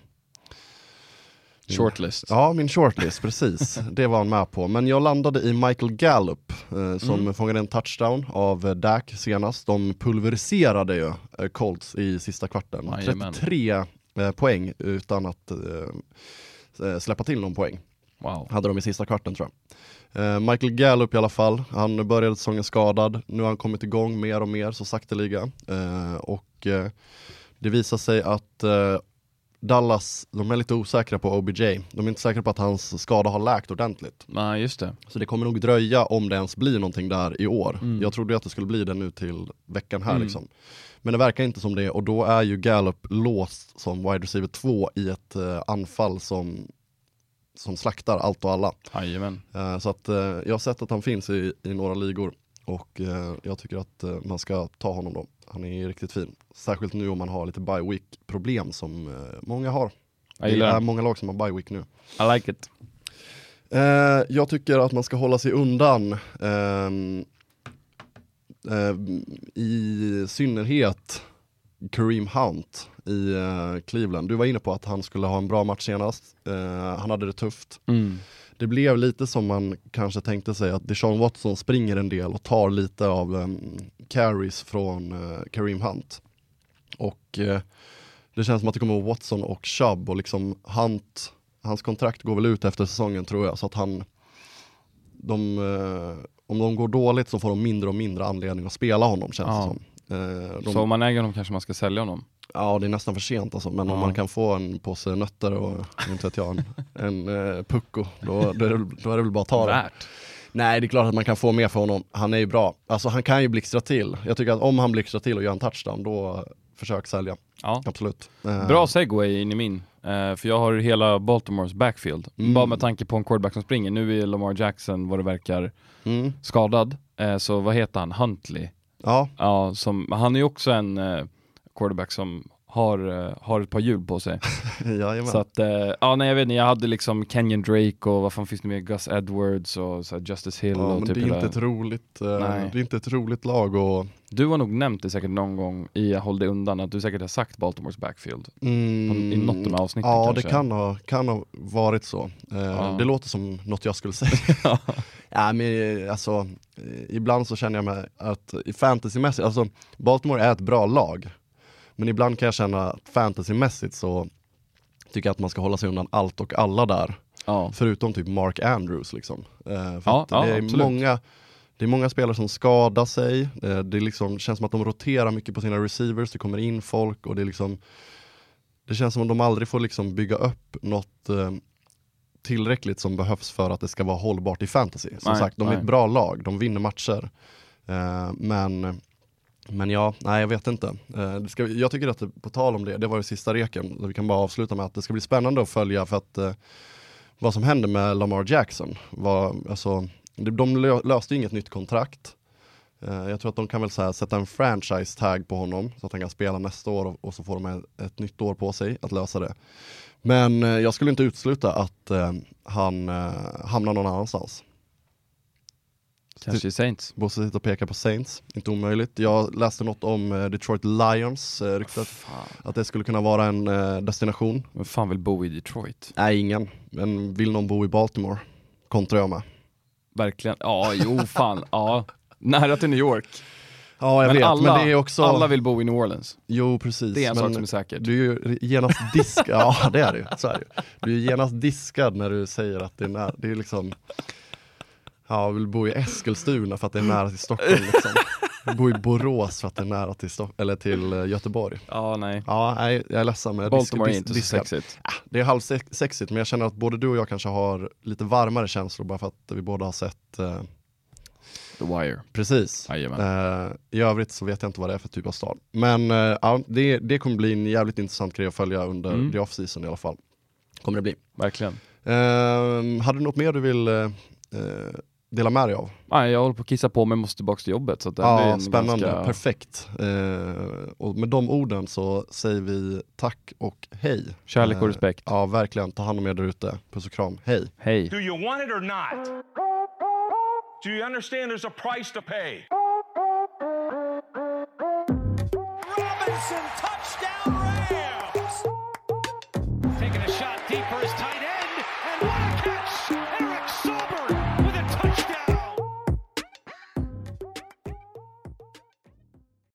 Shortlist. Ja, min shortlist, precis. Det var han med på. Men jag landade i Michael Gallup som Mm. fångade en touchdown av Dak senast. De pulveriserade ju Colts i sista kvarten. Jajamän. 33 eh, poäng utan att släppa till någon poäng Wow. hade de i sista kvarten tror jag. Eh, Michael Gallup i alla fall, han började säsongen skadad, nu har han kommit igång mer och mer så sakteliga. Eh, och eh, det visar sig att eh, Dallas, de är lite osäkra på OBJ. De är inte säkra på att hans skada har läkt ordentligt. Nej, just det. Så det kommer nog dröja om det ens blir någonting där i år. Mm. Jag trodde att det skulle bli det nu till veckan här Mm. liksom. Men det verkar inte som det och då är ju Gallup låst som wide receiver 2 i ett eh, anfall som, som slaktar allt och alla. Jajamän. Eh, Så att eh, jag har sett att han finns i, i några ligor och eh, jag tycker att man ska ta honom då. Han är riktigt fin. Särskilt nu om man har lite bye week problem som många har. Det är många lag som har bye week nu. I like it. Jag tycker att man ska hålla sig undan ehm, eh, i synnerhet Kareem Hunt i eh, Cleveland. Du var inne på att han skulle ha en bra match senast. Eh, han hade det tufft. Mm. Det blev lite som man kanske tänkte sig att Deshaun Watson springer en del och tar lite av um, carries från uh, Kareem Hunt. Och det känns som att det kommer att vara Watson och Chubb och liksom Hunt, hans kontrakt går väl ut efter säsongen tror jag så att han, de, om de går dåligt så får de mindre och mindre anledning att spela honom känns Ja. det som. Eh, de, Så om man äger honom kanske man ska sälja honom? Ja det är nästan för sent alltså, men om Ja. man kan få en påse nötter och inte vet jag, en, en uh, pucko, då, då, är det, då är det väl bara att ta det. Nej det är klart att man kan få mer för honom, han är ju bra. Alltså han kan ju blixtra till. Jag tycker att om han blixtrar till och gör en touchdown, då försök sälja. Ja. Absolut. Eh, Bra segway in i min, Eh, för jag har hela Baltimores backfield. Mm. Bara med tanke på en quarterback som springer. Nu är Lamar Jackson, vad det verkar, Mm. skadad. Eh, så vad heter han? Huntley? Ja, Ja, som, han är ju också en eh, quarterback som har, eh, har ett par hjul på sig. Så att, eh, ja nej jag vet inte, jag hade liksom Kenyon Drake och vad fan finns det mer, Gus Edwards och så Justice Hill ja, och men typ det är hela- inte ett roligt, eh, Nej. det är inte ett roligt lag och Du har nog nämnt det säkert någon gång i Håll dig undan, att du säkert har sagt Baltimores backfield. Mm, I något av avsnitten Ja, kanske. det kan ha, kan ha varit så. Eh, Ja. Det låter som något jag skulle säga. ja, men, eh, alltså, eh, ibland så känner jag mig att fantasymässigt, alltså Baltimore är ett bra lag. Men ibland kan jag känna att fantasymässigt så tycker jag att man ska hålla sig undan allt och alla där. Ja. Förutom typ Mark Andrews liksom. Eh, för Ja, ja, det, är absolut. många, det är många spelare som skadar sig, eh, det liksom, känns som att de roterar mycket på sina receivers, det kommer in folk och det är liksom Det känns som att de aldrig får liksom bygga upp något eh, tillräckligt som behövs för att det ska vara hållbart i fantasy. Som Nej, sagt, de är nej. ett bra lag, de vinner matcher. Eh, men men ja, nej jag vet inte. Det ska, jag tycker att det, på tal om det, det var ju sista reken, vi kan bara avsluta med att det ska bli spännande att följa för att eh, vad som händer med Lamar Jackson. Var, alltså, de, de lö- löste inget nytt kontrakt. Jag tror att de kan väl här, sätta en franchise tag på honom så att han kan spela nästa år och, och så får de ett, ett nytt år på sig att lösa det. Men eh, jag skulle inte utesluta att eh, han eh, hamnar någon annanstans. Kanske i Saints. Bosse sitter och pekar på Saints, inte omöjligt. Jag läste något om Detroit Lions, ryktat att det skulle kunna vara en destination. Vem fan vill bo i Detroit? Nej, ingen. Men vill någon bo i Baltimore? Kontrar jag med. Verkligen. Ja, jo fan. Ja. Nära till New York. Ja, jag men vet, alla, men det är också... alla vill bo i New Orleans. Jo, precis. Det är en men sak som är säkert. Du är ju genast diskad, ja det är ju. Så är ju. Du är genast diskad när du säger att det är nära, det är liksom Ja, jag vill bo i Eskilstuna för att det är nära till Stockholm liksom. Jag bor i Borås för att det är nära till, Stock- eller till eh, Göteborg. Ja, nej. Ja, nej, jag är ledsen men jag Baltimore är inte så sexigt. Ja, det är halvsexigt men jag känner att både du och jag kanske har lite varmare känslor bara för att vi båda har sett eh, The Wire. Precis. Eh, I övrigt så vet jag inte vad det är för typ av stad. Men eh, ja, det, det kommer bli en jävligt intressant grej att följa under Mm. the off-season i alla fall. Kommer det bli. Verkligen. Eh, hade du något mer du vill eh, dela med dig av? Nej, jag håller på att kissa på mig, måste tillbaka till jobbet. Så det Ja, spännande, Ganska... perfekt. Eh, och med de orden så säger vi tack och hej. Kärlek och Eh, respekt. Ja, verkligen. Ta hand om er där ute. Puss och kram. Hej. Hej. Do you want it or not? Do you understand there's a price to pay? Robinson, touchdown Rams! Taking a shot deep for his tight